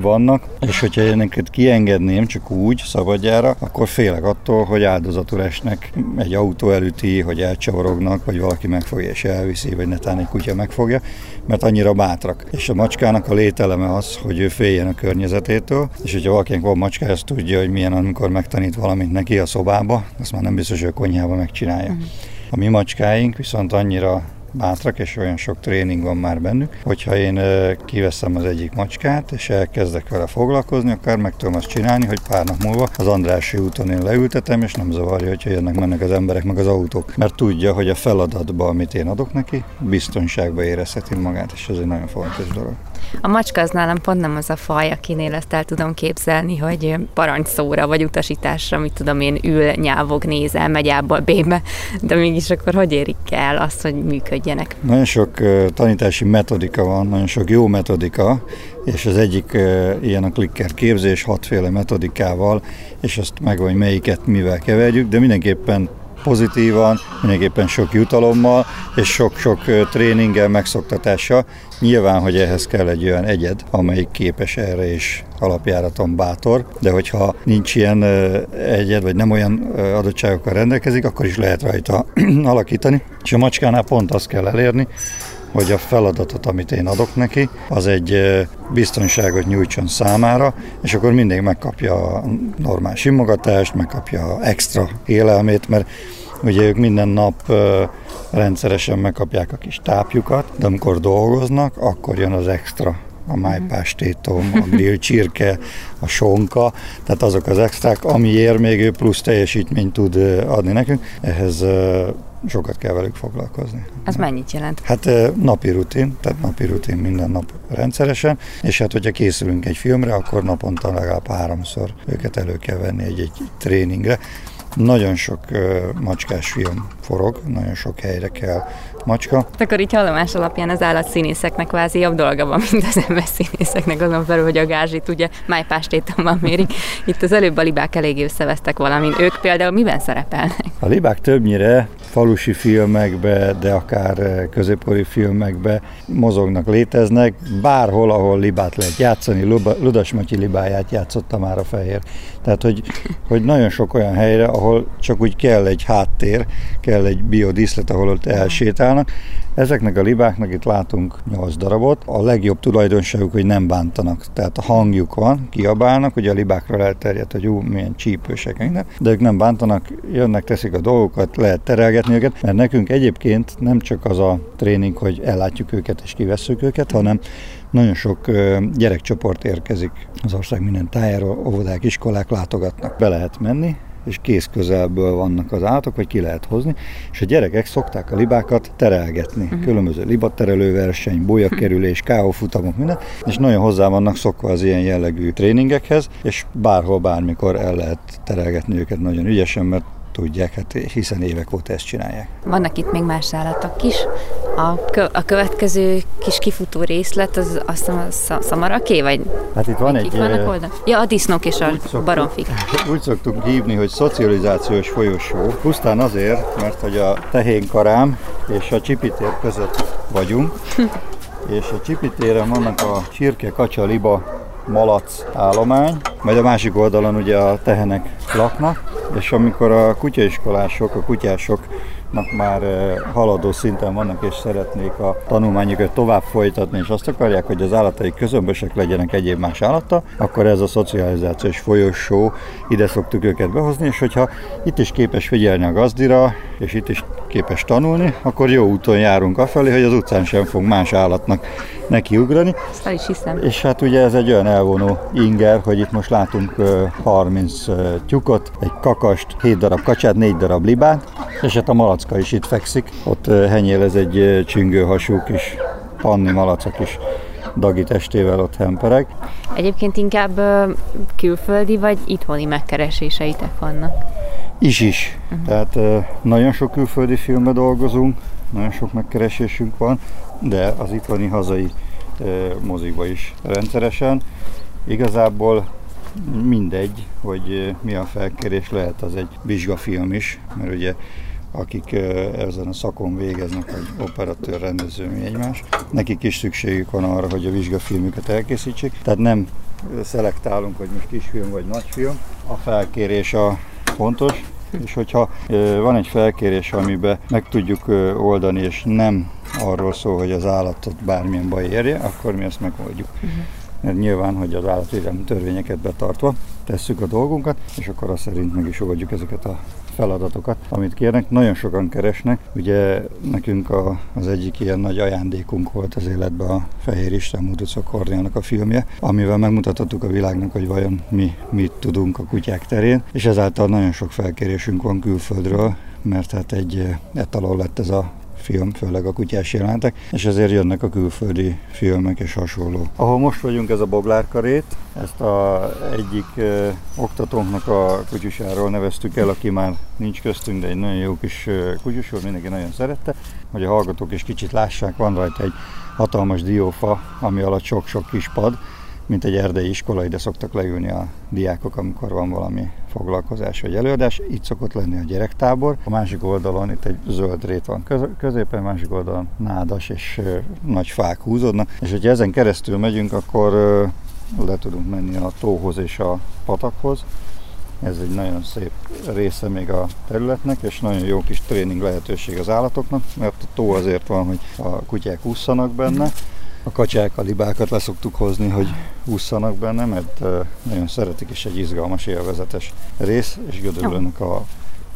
vannak, és hogyha ilyeneket kiengedném csak úgy, szabadjára, akkor félek attól, hogy áldozatul esnek egy autó előtti, hogy elcsavarognak, vagy valaki megfogja és elviszi, vagy netán egy kutya megfogja, mert annyira bátrak. És a macskának a lételeme az, hogy ő féljen a környezetétől, és hogyha valakinek van macska, azt tudja, hogy milyen, amikor megtanít valamit neki a szobába, azt már nem biztos, hogy a konyhába megcsinálja. Uh-huh. A mi macskáink viszont annyira bátrak, és olyan sok tréning van már bennük, hogyha én kiveszem az egyik macskát, és elkezdek vele foglalkozni, akkor meg tudom azt csinálni, hogy pár nap múlva az Andrási úton én leültetem, és nem zavarja, hogyha jönnek, mennek az emberek, meg az autók. Mert tudja, hogy a feladatba, amit én adok neki, biztonságba érezheti magát, és ez egy nagyon fontos dolog. A macska az nálam pont nem az a faj, akinél ezt el tudom képzelni, hogy parancsszóra vagy utasításra, mit tudom én, ül, nyávog, nézel, megy ából B-be, de mégis akkor hogy érik el azt, hogy működjenek? Nagyon sok tanítási metodika van, nagyon sok jó metodika, és az egyik ilyen a klikker képzés hatféle metodikával, és azt meg hogy melyiket mivel keverjük, de mindenképpen pozitívan, mindenképpen sok jutalommal, és sok-sok tréninggel, megszoktatással. Nyilván, hogy ehhez kell egy olyan egyed, amelyik képes erre és alapjáraton bátor, de hogyha nincs ilyen egyed, vagy nem olyan adottságokkal rendelkezik, akkor is lehet rajta alakítani. És a macskánál pont azt kell elérni, hogy a feladatot, amit én adok neki, az egy biztonságot nyújtson számára, és akkor mindig megkapja a normál simogatást, megkapja extra élelmét, mert ugye ők minden nap rendszeresen megkapják a kis tápjukat, de amikor dolgoznak, akkor jön az extra a májpástétom, a grill csirke, a sonka, tehát azok az extrák, amiért még ő plusz teljesítményt tud adni nekünk. Ehhez sokat kell velük foglalkozni. Ez mennyit jelent? Hát napi rutin, tehát napi rutin minden nap rendszeresen, és hát hogyha készülünk egy filmre, akkor naponta legalább háromszor őket elő kell venni egy-egy tréningre. Nagyon sok macskás film forog, nagyon sok helyre kell macska. Akkor így hallomás alapján az állatszínészeknek kvázi jobb dolga van, mint az ember színészeknek, azon felül, hogy a gázsit ugye májpástétomban mérik. Itt az előbb a libák eléggé összevesztek valamint. Ők például miben szerepelnek? A libák többnyire falusi filmekbe, de akár eh, középkori filmekbe mozognak, léteznek. Bárhol, ahol libát lehet játszani, Ludas Matyi libáját játszotta már a fehér. Tehát, hogy, hogy nagyon sok olyan helyre, ahol csak úgy kell egy háttér, kell egy biodíszlet, ahol ott elsétálnak. Ezeknek a libáknak itt látunk 8 darabot. A legjobb tulajdonságuk, hogy nem bántanak. Tehát a hangjuk van, kiabálnak, ugye a libákra elterjedt, hogy ú, milyen csípősek, minden, de ők nem bántanak, jönnek, teszik a dolgokat, lehet terelgetni őket, mert nekünk egyébként nem csak az a tréning, hogy ellátjuk őket és kivesszük őket, hanem nagyon sok gyerekcsoport érkezik az ország minden tájáról, óvodák, iskolák látogatnak. Be lehet menni, és kész közelből vannak az állatok, vagy ki lehet hozni, és a gyerekek szokták a libákat terelgetni. Uh-huh. Különböző libaterelő verseny, bolyakerülés, káofutamok, minden, és nagyon hozzá vannak szokva az ilyen jellegű tréningekhez, és bárhol, bármikor el lehet terelgetni őket nagyon ügyesen, mert tudják, hát hiszen évek óta ezt csinálják. Vannak itt még más állatok is. A, kö- a következő kis kifutó részlet az azt a szamaraké, vagy hát itt van egy, vannak oldal? Ja, a disznók és a szoktuk, baromfik. Úgy szoktuk hívni, hogy szocializációs folyosó. Pusztán azért, mert hogy a tehénkarám és a csipitér között vagyunk, és a csipitéren vannak a csirke, kacsa, liba, malac állomány, majd a másik oldalon ugye a tehenek laknak, és amikor a kutyaiskolások, a kutyások már eh, haladó szinten vannak, és szeretnék a tanulmányokat tovább folytatni, és azt akarják, hogy az állatai közömbösek legyenek egyéb más állata, akkor ez a szocializációs folyosó, ide szoktuk őket behozni, és hogyha itt is képes figyelni a gazdira, és itt is képes tanulni, akkor jó úton járunk afelé, hogy az utcán sem fog más állatnak nekiugrani. Ezt is hiszem. És hát ugye ez egy olyan elvonó inger, hogy itt most látunk 30 tyukot, egy kakast, 7 darab kacsát, 4 darab libát, és hát a malacka is itt fekszik. Ott henyél ez egy csüngőhasú kis panni malacak is dagi testével ott hempereg. Egyébként inkább külföldi vagy itthoni megkereséseitek vannak? Is-is. Uh-huh. Tehát nagyon sok külföldi filmbe dolgozunk, nagyon sok megkeresésünk van, de az itthoni hazai mozikba is rendszeresen. Igazából mindegy, hogy mi a felkérés, lehet az egy vizsgafilm is, mert ugye akik ezen a szakon végeznek, hogy operatőr, rendező, mi egymás, nekik is szükségük van arra, hogy a vizsgafilmüket elkészítsék. Tehát nem szelektálunk, hogy most kisfilm vagy nagyfilm. A felkérés a fontos, és hogyha van egy felkérés, amiben meg tudjuk oldani, és nem arról szól, hogy az állatot bármilyen baj érje, akkor mi ezt megoldjuk. Uh-huh mert nyilván, hogy az állatvédelmi törvényeket betartva tesszük a dolgunkat, és akkor azt szerint meg is oldjuk ezeket a feladatokat, amit kérnek. Nagyon sokan keresnek. Ugye nekünk a, az egyik ilyen nagy ajándékunk volt az életben a Fehér Isten Mutuca Kornéának a filmje, amivel megmutathattuk a világnak, hogy vajon mi mit tudunk a kutyák terén, és ezáltal nagyon sok felkérésünk van külföldről, mert hát egy etalon lett ez a film, főleg a kutyás jelentek, és ezért jönnek a külföldi filmek és hasonló. Ahol most vagyunk, ez a Boglárkarét, ezt a egyik ö, oktatónknak a kutyusáról neveztük el, aki már nincs köztünk, de egy nagyon jó kis kutyusúr, mindenki nagyon szerette, hogy a hallgatók is kicsit lássák, van rajta egy hatalmas diófa, ami alatt sok-sok kis pad, mint egy erdei iskola, ide szoktak leülni a diákok, amikor van valami foglalkozás vagy előadás. Itt szokott lenni a gyerektábor. A másik oldalon itt egy zöld rét van középen, másik oldalon nádas és nagy fák húzódnak. És hogyha ezen keresztül megyünk, akkor le tudunk menni a tóhoz és a patakhoz. Ez egy nagyon szép része még a területnek, és nagyon jó kis tréning lehetőség az állatoknak, mert a tó azért van, hogy a kutyák ússzanak benne, a kacsák, a libákat leszoktuk hozni, hogy ússzanak benne, mert nagyon szeretik, és egy izgalmas élvezetes rész, és gödöllőnek a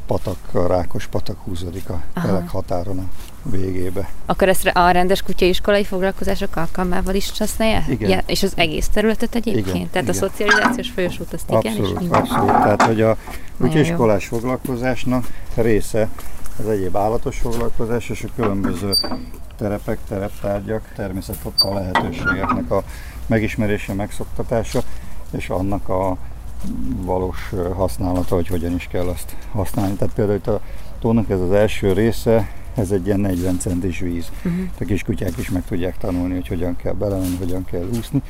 patak, a rákos patak húzódik a Pelek határon a végébe. Akkor ezt a rendes kutyaiskolai foglalkozások alkalmával is használják? Igen. Ja, és az egész területet egyébként? Igen, Tehát igen. a szocializációs folyosót azt abszolút, igen? És abszolút. Tehát, hogy a kutyaiskolás foglalkozásnak része az egyéb állatos foglalkozás és a különböző terepek, tereptárgyak, természetfokkal lehetőségeknek a megismerése, megszoktatása, és annak a valós használata, hogy hogyan is kell azt használni. Tehát például itt a tónak ez az első része, ez egy ilyen 40 centis víz. Uh-huh. A kiskutyák is meg tudják tanulni, hogy hogyan kell belemenni, hogyan kell úszni.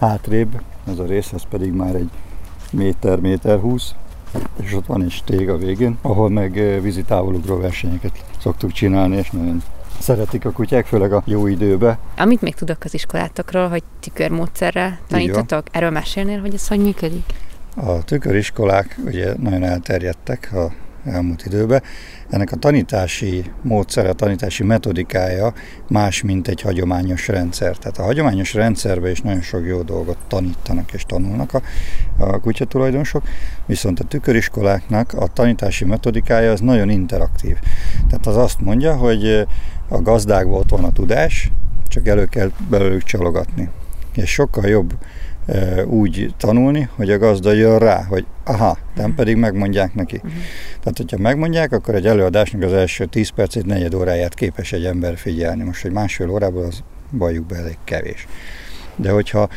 Hátrébb, ez a rész, ez pedig már egy méter, méter húsz, és ott van egy stég a végén, ahol meg vízi távolugró versenyeket szoktuk csinálni, és nagyon szeretik a kutyák, főleg a jó időbe. Amit még tudok az iskolátokról, hogy tükörmódszerrel tanítotok, erről mesélnél, hogy ez hogy működik? A tüköriskolák ugye nagyon elterjedtek a elmúlt időben. Ennek a tanítási módszere, a tanítási metodikája más, mint egy hagyományos rendszer. Tehát a hagyományos rendszerben is nagyon sok jó dolgot tanítanak és tanulnak a, a kutyatulajdonosok, viszont a tüköriskoláknak a tanítási metodikája az nagyon interaktív. Tehát az azt mondja, hogy a gazdákban ott van a tudás, csak elő kell belőlük csalogatni. És sokkal jobb úgy tanulni, hogy a gazda jön rá, hogy aha, nem pedig megmondják neki. Uh-huh. Tehát, hogyha megmondják, akkor egy előadásnak az első 10 perc, egy negyed óráját képes egy ember figyelni. Most, hogy másfél órából az bajuk be elég kevés. De hogyha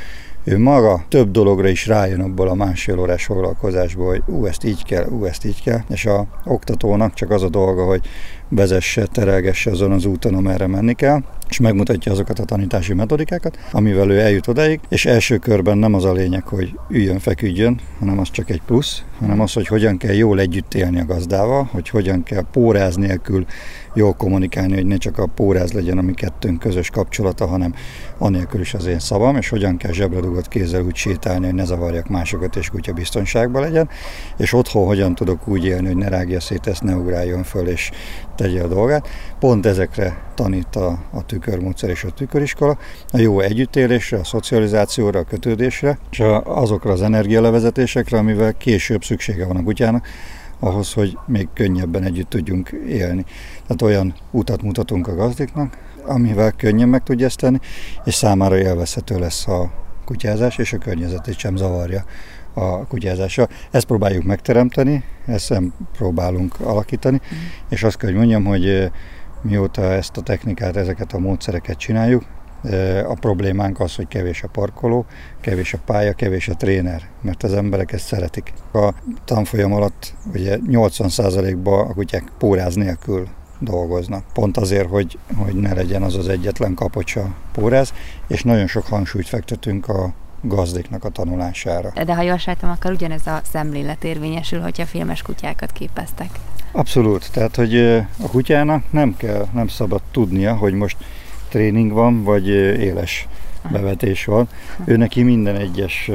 ő maga több dologra is rájön abból a másfél órás foglalkozásból, hogy ú, ezt így kell, ú, ezt így kell, és a oktatónak csak az a dolga, hogy vezesse, terelgesse azon az úton, amerre menni kell, és megmutatja azokat a tanítási metodikákat, amivel ő eljut odáig, és első körben nem az a lényeg, hogy üljön, feküdjön, hanem az csak egy plusz, hanem az, hogy hogyan kell jól együtt élni a gazdával, hogy hogyan kell póráz nélkül jól kommunikálni, hogy ne csak a póráz legyen a mi kettőnk közös kapcsolata, hanem anélkül is az én szavam, és hogyan kell zsebre dugott kézzel úgy sétálni, hogy ne zavarjak másokat, és kutya biztonságban legyen, és otthon hogyan tudok úgy élni, hogy ne rágja szét ezt, ne ugráljon föl, és tegye a dolgát. Pont ezekre tanít a, a tükörmódszer és a tüköriskola, a jó együttélésre, a szocializációra, a kötődésre, és azokra az energialevezetésekre, amivel később szüksége van a kutyának, ahhoz, hogy még könnyebben együtt tudjunk élni. Tehát olyan utat mutatunk a gazdiknak, amivel könnyen meg tudja ezt tenni, és számára élvezhető lesz a kutyázás, és a környezetét sem zavarja a kutyázással. Ezt próbáljuk megteremteni, ezt próbálunk alakítani, mm. és azt kell, hogy mondjam, hogy mióta ezt a technikát, ezeket a módszereket csináljuk, A problémánk az, hogy kevés a parkoló, kevés a pálya, kevés a tréner, mert az emberek ezt szeretik. A tanfolyam alatt ugye 80%-ban a kutyák póráz nélkül dolgoznak. Pont azért, hogy, hogy ne legyen az az egyetlen kapocsa póráz, és nagyon sok hangsúlyt fektetünk a gazdiknak a tanulására. De ha jól sejtem, akkor ugyanez a szemlélet érvényesül, hogyha filmes kutyákat képeztek. Abszolút, tehát hogy a kutyának nem kell, nem szabad tudnia, hogy most tréning van, vagy éles bevetés van. Ő neki minden egyes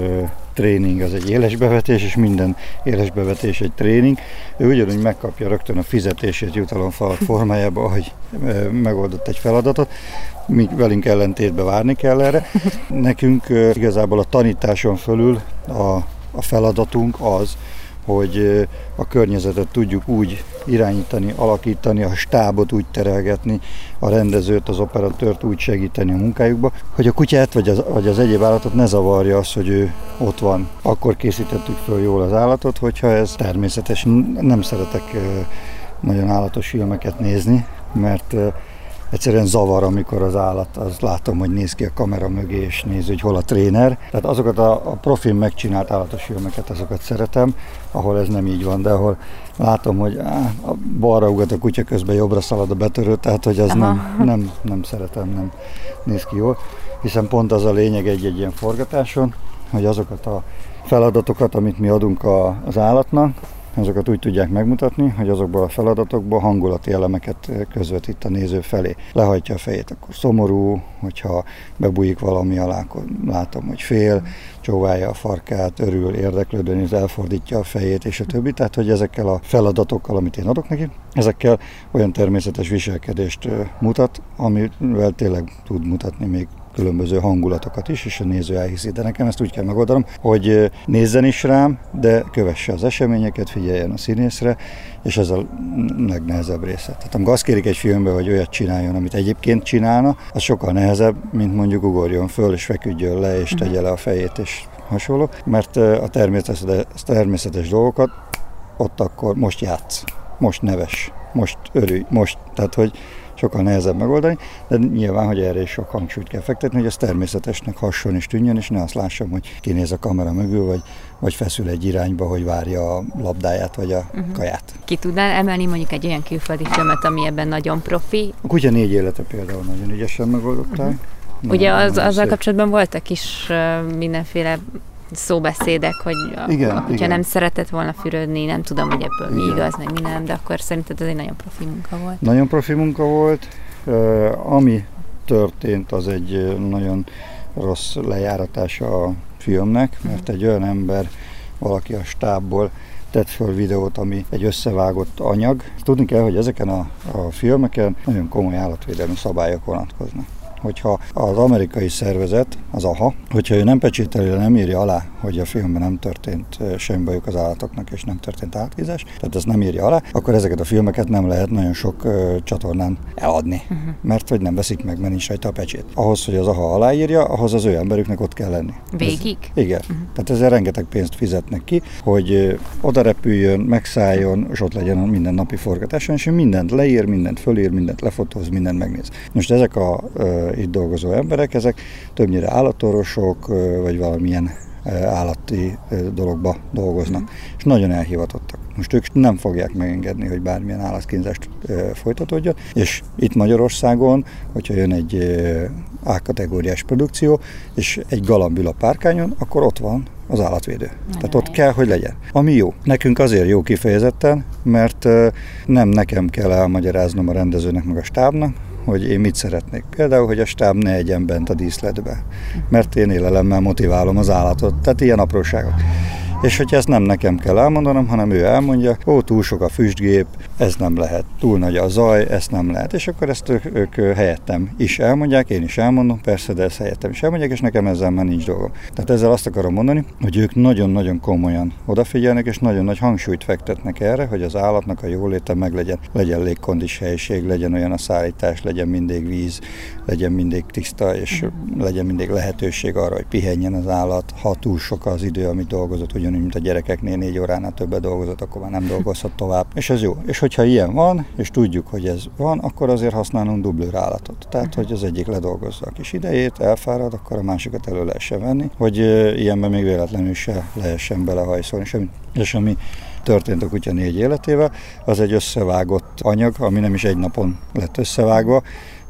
tréning az egy éles bevetés, és minden éles bevetés egy tréning. Ő ugyanúgy megkapja rögtön a fizetését jutalomfalat formájába, hogy megoldott egy feladatot. Mi velünk ellentétbe várni kell erre. Nekünk igazából a tanításon fölül a, a feladatunk az, hogy a környezetet tudjuk úgy irányítani, alakítani, a stábot úgy terelgetni, a rendezőt, az operatőrt úgy segíteni a munkájukba, hogy a kutyát vagy az, vagy az egyéb állatot ne zavarja az, hogy ő ott van. Akkor készítettük föl jól az állatot, hogyha ez természetes. Nem szeretek nagyon állatos filmeket nézni, mert egyszerűen zavar, amikor az állat, az látom, hogy néz ki a kamera mögé, és néz, hogy hol a tréner. Tehát azokat a, a profin megcsinált állatos filmeket, azokat szeretem, ahol ez nem így van, de ahol látom, hogy á, a balra ugat a kutya közben jobbra szalad a betörő, tehát hogy az nem, nem, nem szeretem, nem néz ki jól, hiszen pont az a lényeg egy-egy ilyen forgatáson, hogy azokat a feladatokat, amit mi adunk a, az állatnak, azokat úgy tudják megmutatni, hogy azokból a feladatokból hangulati elemeket közvetít a néző felé. Lehajtja a fejét, akkor szomorú, hogyha bebújik valami alá, akkor látom, hogy fél, csóválja a farkát, örül, érdeklődő, és elfordítja a fejét, és a többi. Tehát, hogy ezekkel a feladatokkal, amit én adok neki, ezekkel olyan természetes viselkedést mutat, amivel tényleg tud mutatni még különböző hangulatokat is, és a néző elhiszi. De nekem ezt úgy kell megoldanom, hogy nézzen is rám, de kövesse az eseményeket, figyeljen a színészre, és ez a legnehezebb része. Tehát amikor azt kérik egy filmbe, hogy olyat csináljon, amit egyébként csinálna, az sokkal nehezebb, mint mondjuk ugorjon föl, és feküdjön le, és tegye le a fejét, és hasonló, mert a természetes, természetes dolgokat ott akkor most játsz, most neves, most örülj, most, tehát hogy sokkal nehezebb megoldani, de nyilván, hogy erre is sok hangsúlyt kell fektetni, hogy ez természetesnek hasson és tűnjön, és ne azt lássam, hogy kinéz a kamera mögül, vagy, vagy feszül egy irányba, hogy várja a labdáját, vagy a uh-huh. kaját. Ki tudnál emelni mondjuk egy olyan külföldi filmet, ami ebben nagyon profi? A kutya négy élete például nagyon ügyesen megoldották. Uh-huh. Ugye az, azzal kapcsolatban voltak is mindenféle szóbeszédek, hogy igen, hogyha igen. nem szeretett volna fürödni, nem tudom, hogy ebből igen. mi igaz, meg mi nem, de akkor szerinted ez egy nagyon profi munka volt. Nagyon profi munka volt. Uh, ami történt, az egy nagyon rossz lejáratása a filmnek, mert egy olyan ember, valaki a stábból tett föl videót, ami egy összevágott anyag. Tudni kell, hogy ezeken a, a filmeken nagyon komoly állatvédelmi szabályok vonatkoznak hogyha az amerikai szervezet, az AHA, hogyha ő nem pecsételi, nem írja alá, hogy a filmben nem történt semmi bajuk az állatoknak, és nem történt átkízás, tehát ezt nem írja alá, akkor ezeket a filmeket nem lehet nagyon sok uh, csatornán eladni, uh-huh. mert hogy nem veszik meg, mert nincs rajta a pecsét. Ahhoz, hogy az AHA aláírja, ahhoz az ő emberüknek ott kell lenni. Végig? Ez, igen. Uh-huh. Tehát ezzel rengeteg pénzt fizetnek ki, hogy oda repüljön, megszálljon, és ott legyen a minden napi forgatáson, és mindent leír, mindent fölír, mindent lefotóz, mindent megnéz. Most ezek a uh, itt dolgozó emberek, ezek többnyire állatorvosok, vagy valamilyen állati dologba dolgoznak, mm. és nagyon elhivatottak. Most ők nem fogják megengedni, hogy bármilyen állatkínzást folytatódjon, és itt Magyarországon, hogyha jön egy A-kategóriás produkció, és egy galambül a párkányon, akkor ott van az állatvédő. Nagyon Tehát ott kell, hogy legyen. Ami jó. Nekünk azért jó kifejezetten, mert nem nekem kell elmagyaráznom a rendezőnek meg a stábnak, hogy én mit szeretnék. Például, hogy a stáb ne egyen bent a díszletbe, mert én élelemmel motiválom az állatot. Tehát ilyen apróságok. És hogyha ezt nem nekem kell elmondanom, hanem ő elmondja, ó, túl sok a füstgép, ez nem lehet, túl nagy a zaj, ezt nem lehet. És akkor ezt ők, ők helyettem is elmondják, én is elmondom, persze, de ezt helyettem is elmondják, és nekem ezzel már nincs dolgom. Tehát ezzel azt akarom mondani, hogy ők nagyon-nagyon komolyan odafigyelnek, és nagyon nagy hangsúlyt fektetnek erre, hogy az állatnak a jóléte meg legyen, legyen légkondis helység, legyen olyan a szállítás, legyen mindig víz, legyen mindig tiszta, és uh-huh. legyen mindig lehetőség arra, hogy pihenjen az állat, ha túl sok az idő, amit dolgozott, ugyan ugyanúgy, mint a gyerekeknél négy óránál többet dolgozott, akkor már nem dolgozhat tovább. És ez jó. És hogyha ilyen van, és tudjuk, hogy ez van, akkor azért használunk dublőr állatot. Tehát, hogy az egyik ledolgozza a kis idejét, elfárad, akkor a másikat elő lehessen venni, hogy ilyenben még véletlenül se lehessen belehajszolni semmit. És ami történt a kutya négy életével, az egy összevágott anyag, ami nem is egy napon lett összevágva,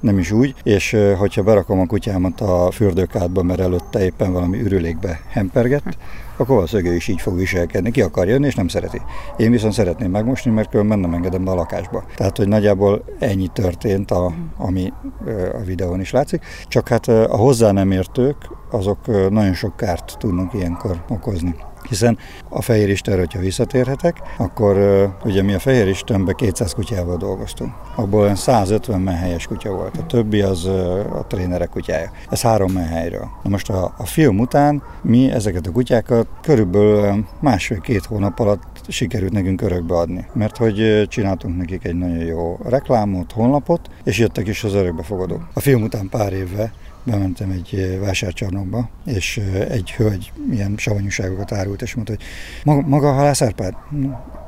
nem is úgy, és hogyha berakom a kutyámat a fürdőkádba, mert előtte éppen valami ürülékbe hempergett, akkor valószínűleg is így fog viselkedni. Ki akar jönni, és nem szereti. Én viszont szeretném megmosni, mert különben nem engedem be a lakásba. Tehát, hogy nagyjából ennyi történt, a, ami a videón is látszik. Csak hát a hozzá nem értők, azok nagyon sok kárt tudnak ilyenkor okozni hiszen a Fehér Isten, hogyha visszatérhetek, akkor ugye mi a Fehér Istenben 200 kutyával dolgoztunk. Abból olyan 150 menhelyes kutya volt, a többi az a trénerek kutyája. Ez három menhelyről. Na most a, a film után mi ezeket a kutyákat körülbelül másfél-két hónap alatt sikerült nekünk örökbe adni, mert hogy csináltunk nekik egy nagyon jó reklámot, honlapot, és jöttek is az örökbefogadók. A film után pár évvel bementem egy vásárcsarnokba, és egy hölgy ilyen savanyúságokat árult, és mondta, hogy maga, maga a halász Árpád?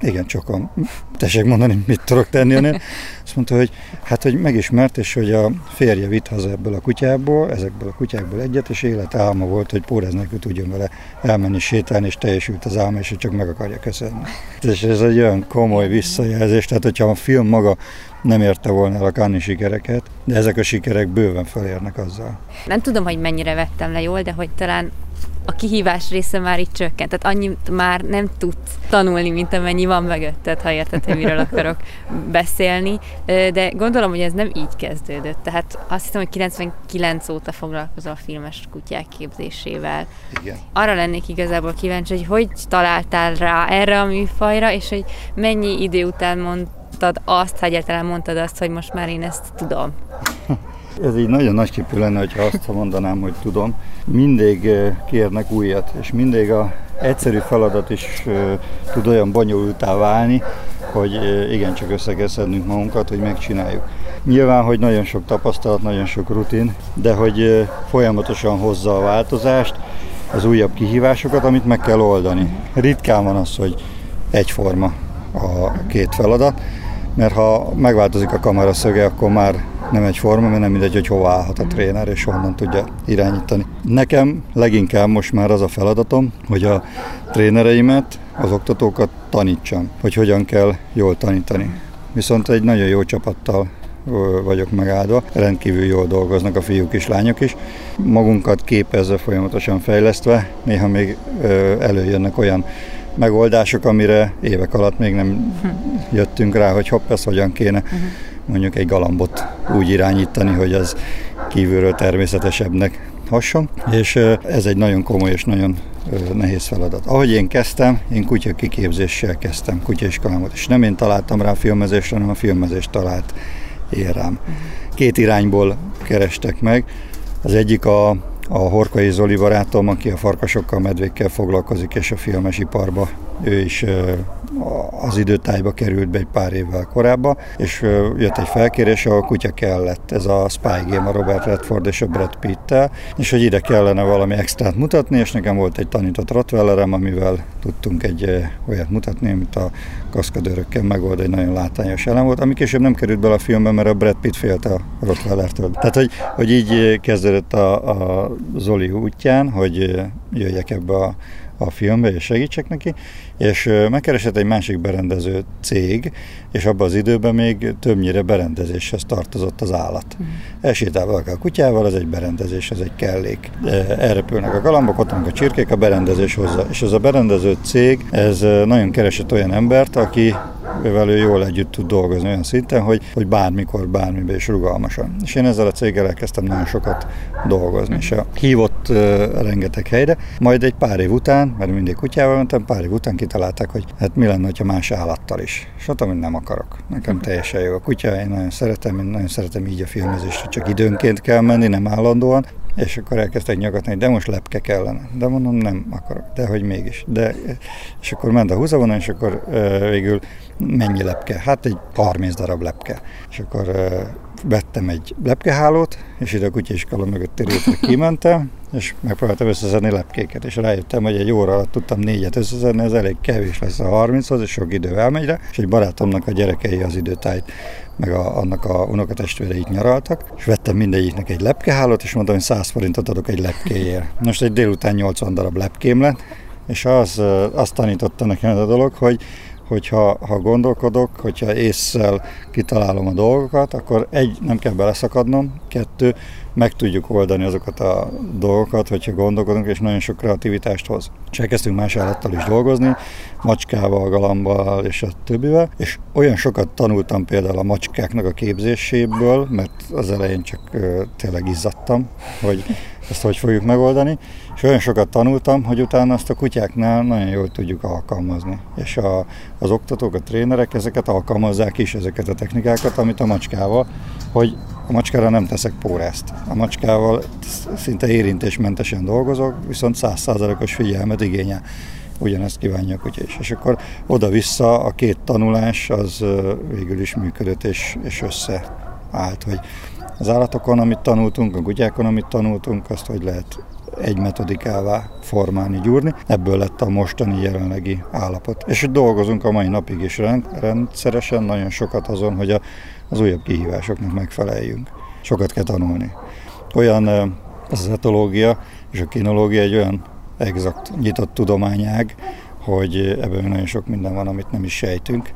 Igen, csak a... Tessék mondani, mit tudok tenni önnél? Azt mondta, hogy hát, hogy megismert, és hogy a férje vitt haza ebből a kutyából, ezekből a kutyákból egyet, és élet álma volt, hogy Pórez nélkül tudjon vele elmenni sétálni, és teljesült az álma, és hogy csak meg akarja köszönni. És ez egy olyan komoly visszajelzés, tehát hogyha a film maga nem érte volna el a Cannes sikereket, de ezek a sikerek bőven felérnek azzal. Nem tudom, hogy mennyire vettem le jól, de hogy talán a kihívás része már itt csökkent. Tehát annyit már nem tudsz tanulni, mint amennyi van mögötted, ha érted, hogy miről akarok beszélni. De gondolom, hogy ez nem így kezdődött. Tehát azt hiszem, hogy 99 óta foglalkozol a filmes kutyák képzésével. Igen. Arra lennék igazából kíváncsi, hogy hogy találtál rá erre a műfajra, és hogy mennyi idő után mond mondtad azt, ha egyáltalán mondtad azt, hogy most már én ezt tudom? Ez így nagyon nagy képű lenne, hogyha azt mondanám, hogy tudom. Mindig kérnek újat, és mindig a egyszerű feladat is tud olyan bonyolultá válni, hogy igencsak össze kell szednünk magunkat, hogy megcsináljuk. Nyilván, hogy nagyon sok tapasztalat, nagyon sok rutin, de hogy folyamatosan hozza a változást, az újabb kihívásokat, amit meg kell oldani. Ritkán van az, hogy egyforma a két feladat, mert ha megváltozik a kamera szöge, akkor már nem egy forma, mert nem mindegy, hogy hova állhat a tréner, és honnan tudja irányítani. Nekem leginkább most már az a feladatom, hogy a trénereimet, az oktatókat tanítsam, hogy hogyan kell jól tanítani. Viszont egy nagyon jó csapattal vagyok megáldva, rendkívül jól dolgoznak a fiúk és lányok is. Magunkat képezve, folyamatosan fejlesztve, néha még előjönnek olyan megoldások, amire évek alatt még nem jöttünk rá, hogy hopp, ezt hogyan kéne mondjuk egy galambot úgy irányítani, hogy az kívülről természetesebbnek hasson, és ez egy nagyon komoly és nagyon nehéz feladat. Ahogy én kezdtem, én kutya kiképzéssel kezdtem, kutyaiskolámat, és nem én találtam rá a filmezésre, hanem a filmezés talált én rám. Két irányból kerestek meg. Az egyik a, a Horkai Zoli barátom, aki a farkasokkal, medvékkel foglalkozik, és a filmes iparba ő is az időtájba került be egy pár évvel korábban, és jött egy felkérés, ahol kutya kellett. Ez a Spy Game, a Robert Redford és a Brad pitt és hogy ide kellene valami extrát mutatni, és nekem volt egy tanított Rottweilerem, amivel tudtunk egy olyat mutatni, amit a kaszkadőrökkel megold, egy nagyon látványos elem volt, ami később nem került bele a filmbe, mert a Brad Pitt félte a Rottweilertől. Tehát, hogy, hogy így kezdődött a, a Zoli útján, hogy jöjjek ebbe a a filmbe, és segítsek neki, és megkeresett egy másik berendező cég, és abban az időben még többnyire berendezéshez tartozott az állat. Mm. Elsétál a kutyával, ez egy berendezés, ez egy kellék. Elrepülnek a galambok, ott a csirkék, a berendezés hozzá. És ez a berendező cég, ez nagyon keresett olyan embert, aki ővel ő jól együtt tud dolgozni olyan szinten, hogy, hogy bármikor, bármibe is rugalmasan. És én ezzel a céggel elkezdtem nagyon sokat dolgozni, és a hívott uh, rengeteg helyre, majd egy pár év után, mert mindig kutyával mentem, pár év után kitalálták, hogy hát mi lenne, ha más állattal is. És mondtam, hogy nem akarok. Nekem teljesen jó a kutya, én nagyon szeretem, én nagyon szeretem így a filmezést, hogy csak időnként kell menni, nem állandóan. És akkor elkezdtek nyagatni, de most lepke kellene. De mondom, nem akarok, de hogy mégis. De, és akkor ment a húzavona, és akkor végül mennyi lepke? Hát egy 30 darab lepke. És akkor vettem egy lepkehálót, és ide a kutyaiskola mögött területre kimentem, és megpróbáltam összeszedni lepkéket, és rájöttem, hogy egy óra alatt tudtam négyet összeszedni, ez elég kevés lesz a 30-hoz, és sok idő elmegy rá, és egy barátomnak a gyerekei az időtájt, meg a, annak a unokatestvéreit nyaraltak, és vettem mindegyiknek egy lepkehálót, és mondtam, hogy 100 forintot adok egy lepkéért. Most egy délután 80 darab lepkém lett, és az, azt tanította nekem a dolog, hogy hogyha ha gondolkodok, hogyha észszel kitalálom a dolgokat, akkor egy, nem kell beleszakadnom, kettő, meg tudjuk oldani azokat a dolgokat, hogyha gondolkodunk, és nagyon sok kreativitást hoz. És elkezdtünk más állattal is dolgozni, macskával, galambal és a többivel, és olyan sokat tanultam például a macskáknak a képzéséből, mert az elején csak tényleg izzadtam, hogy ezt hogy fogjuk megoldani, és olyan sokat tanultam, hogy utána azt a kutyáknál nagyon jól tudjuk alkalmazni. És a, az oktatók, a trénerek ezeket alkalmazzák is, ezeket a technikákat, amit a macskával, hogy a macskára nem teszek pórázt. A macskával szinte érintésmentesen dolgozok, viszont százszázalékos figyelmet igényel. Ugyanezt kívánja a kutya is. És akkor oda-vissza a két tanulás az végül is működött és, és összeállt, hogy az állatokon, amit tanultunk, a kutyákon, amit tanultunk, azt hogy lehet egy metodikává formálni, gyúrni. Ebből lett a mostani jelenlegi állapot. És dolgozunk a mai napig is rendszeresen, nagyon sokat azon, hogy az újabb kihívásoknak megfeleljünk. Sokat kell tanulni. Olyan az etológia és a kinológia egy olyan exakt, nyitott tudományág, hogy ebben nagyon sok minden van, amit nem is sejtünk,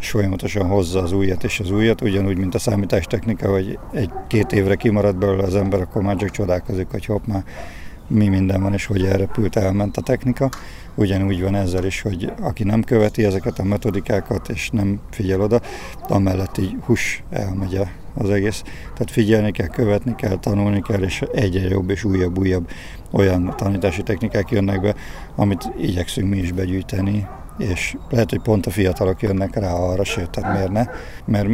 és folyamatosan hozza az újat és az újat, ugyanúgy, mint a számítástechnika, hogy egy-két évre kimarad belőle az ember, akkor már csak csodálkozik, hogy hopp, már mi minden van, és hogy elrepült, elment a technika. Ugyanúgy van ezzel is, hogy aki nem követi ezeket a metodikákat, és nem figyel oda, amellett így hús elmegy az egész. Tehát figyelni kell, követni kell, tanulni kell, és egyre jobb és újabb, újabb olyan tanítási technikák jönnek be, amit igyekszünk mi is begyűjteni, és lehet, hogy pont a fiatalok jönnek rá arra, sőt, tehát miért ne, mert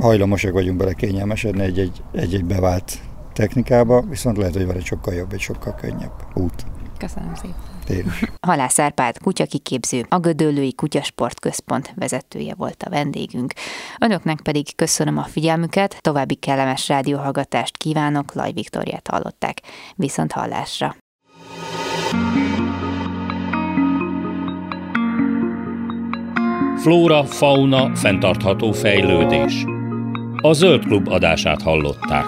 hajlamosak vagyunk bele kényelmesedni egy-egy, egy-egy bevált technikába, viszont lehet, hogy van egy sokkal jobb, egy sokkal könnyebb út. Köszönöm szépen. Én Halász Árpád kutyakiképző, a Gödöllői Kutyasportközpont vezetője volt a vendégünk. Önöknek pedig köszönöm a figyelmüket, további kellemes rádióhallgatást kívánok, Laj Viktoriát hallották. Viszont hallásra! Flóra, fauna, fenntartható fejlődés. A Zöld Klub adását hallották.